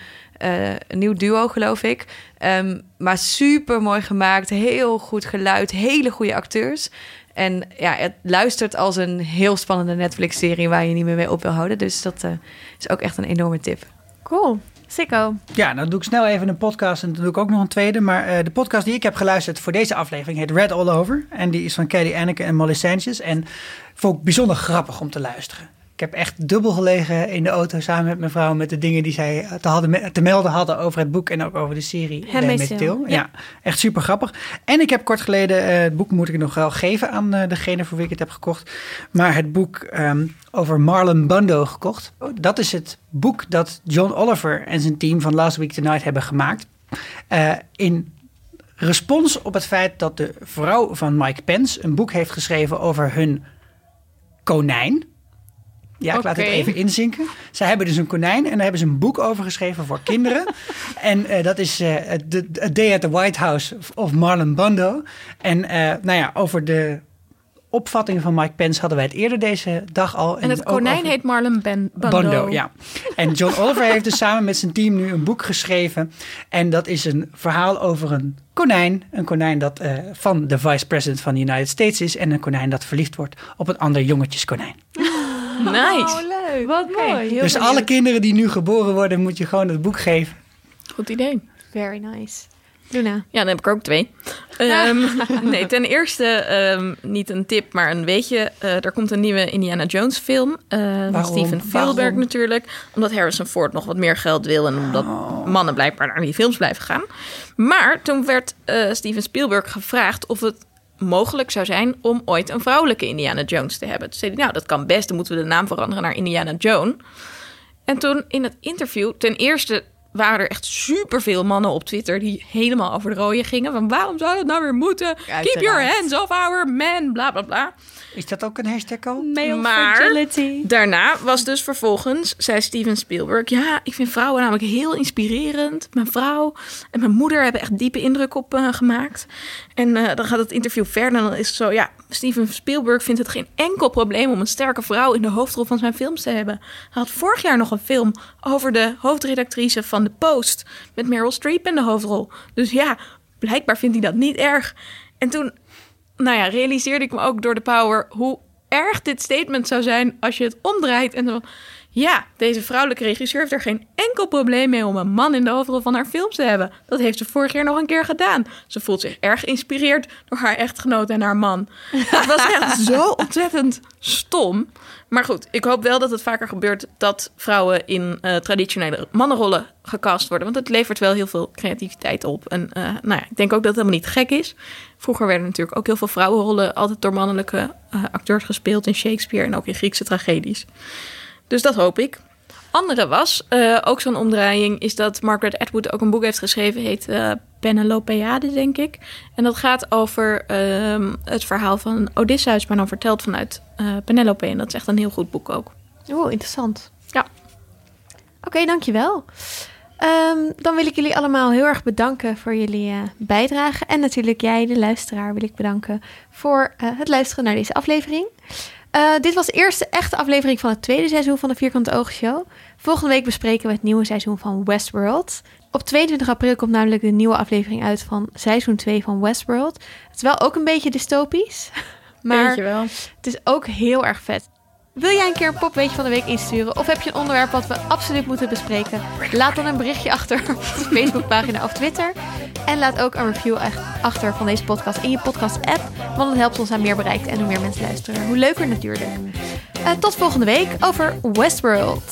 een nieuw duo, geloof ik. Ehm, maar super mooi gemaakt, heel goed geluid, hele goede acteurs. En ja, het luistert als een heel spannende Netflix-serie waar je niet meer mee op wil houden. Dus dat eh, is ook echt een enorme tip. Cool. Sicko. Ja, dan doe ik snel even een podcast en dan doe ik ook nog een tweede. Maar eh, de podcast die ik heb geluisterd voor deze aflevering heet Red All Over. En die is van Kelly Anneke en Molly Sanchez. En vond ik bijzonder grappig om te luisteren. Ik heb echt dubbel gelegen in de auto samen met mijn vrouw... met de dingen die zij te, hadden, te melden hadden over het boek en ook over de serie. Handmaid's Tale. Tale. Ja, echt super grappig. En ik heb kort geleden, eh, het boek moet ik nog wel geven aan eh, degene voor wie ik het heb gekocht. Maar het boek ehm, over Marlon Bando gekocht. Dat is het boek dat John Oliver en zijn team van Last Week Tonight hebben gemaakt. Eh, in respons op het feit dat de vrouw van Mike Pence een boek heeft geschreven over hun konijn. Ja, ik laat het even inzinken. Zij hebben dus een konijn en daar hebben ze een boek over geschreven voor kinderen. en eh, dat is eh, The A Day at the White House of Marlon Bando. En eh, nou ja, over de opvatting van Mike Pence hadden wij het eerder deze dag al. En het ook konijn over- heet Marlon ben Bando. Bando. ja. En John Oliver heeft dus samen met zijn team nu een boek geschreven. En dat is een verhaal over een konijn. Een konijn dat van de vice-president van de United States is. En een konijn dat verliefd wordt op een ander jongetjeskonijn. Nice. leuk. Wat mooi. Heel dus benieuwd. alle kinderen die nu geboren worden, moet je gewoon het boek geven. Goed idee. Very nice. Luna. Ja, dan heb ik er ook twee. Ehm, nee, ten eerste ehm, niet een tip, maar een weetje. Eh, er komt een nieuwe Indiana Jones film. eh, van Waarom? Steven Spielberg natuurlijk. Omdat Harrison Ford nog wat meer geld wil. En omdat mannen blijkbaar naar die films blijven gaan. Maar toen werd eh, Steven Spielberg gevraagd of het mogelijk zou zijn om ooit een vrouwelijke Indiana Jones te hebben. Toen zei hij, nou dat kan best. Dan moeten we de naam veranderen naar Indiana Jones. En toen in het interview, ten eerste waren er echt superveel mannen op Twitter die helemaal over de rode gingen. Van waarom zou dat nou weer moeten? Keep your hands off our men, bla bla bla. Is dat ook een hashtag al? Male Maar- fragility. Daarna was dus vervolgens, zei Steven Spielberg... ja, ik vind vrouwen namelijk heel inspirerend. Mijn vrouw en mijn moeder hebben echt diepe indruk op eh, gemaakt. En eh, dan gaat het interview verder en dan is het zo... ja, Steven Spielberg vindt het geen enkel probleem... om een sterke vrouw in de hoofdrol van zijn films te hebben. Hij had vorig jaar nog een film over de hoofdredactrice van The Post... met Meryl Streep in de hoofdrol. Dus ja, blijkbaar vindt hij dat niet erg. En toen nou ja, realiseerde ik me ook door de power hoe erg dit statement zou zijn als je het omdraait en zo. Ja, deze vrouwelijke regisseur heeft er geen enkel probleem mee om een man in de hoofdrol van haar films te hebben. Dat heeft ze vorig jaar nog een keer gedaan. Ze voelt zich erg geïnspireerd door haar echtgenoot en haar man. Het was echt zo ontzettend stom. Maar goed, ik hoop wel dat het vaker gebeurt dat vrouwen in eh, traditionele mannenrollen gecast worden. Want het levert wel heel veel creativiteit op. En eh, nou ja, ik denk ook dat het helemaal niet gek is. Vroeger werden natuurlijk ook heel veel vrouwenrollen altijd door mannelijke eh, acteurs gespeeld in Shakespeare en ook in Griekse tragedies. Dus dat hoop ik. Andere was, eh, ook zo'n omdraaiing, is dat Margaret Atwood ook een boek heeft geschreven, heet uh, Penelopeade, denk ik. En dat gaat over ehm, het verhaal van Odysseus, maar dan verteld vanuit uh, Penelope. En dat is echt een heel goed boek ook. Oeh, interessant. Ja. Oké, dankjewel. Um, dan wil ik jullie allemaal heel erg bedanken voor jullie bijdrage. En natuurlijk jij, de luisteraar, wil ik bedanken voor het luisteren naar deze aflevering. Uh, dit was de eerste echte aflevering van het tweede seizoen van de Vierkante Ogen Show. Volgende week bespreken we het nieuwe seizoen van Westworld. Op 22 april komt namelijk de nieuwe aflevering uit van seizoen 2 van Westworld. Het is wel ook een beetje dystopisch, maar wel. het is ook heel erg vet. Wil jij een keer een popweetje van de week insturen? Of heb je een onderwerp wat we absoluut moeten bespreken? Laat dan een berichtje achter op onze Facebookpagina of Twitter. En laat ook een review achter van deze podcast in je podcast-app. Want dat helpt ons aan meer bereik en hoe meer mensen luisteren. Hoe leuker natuurlijk. Uh, tot volgende week over Westworld.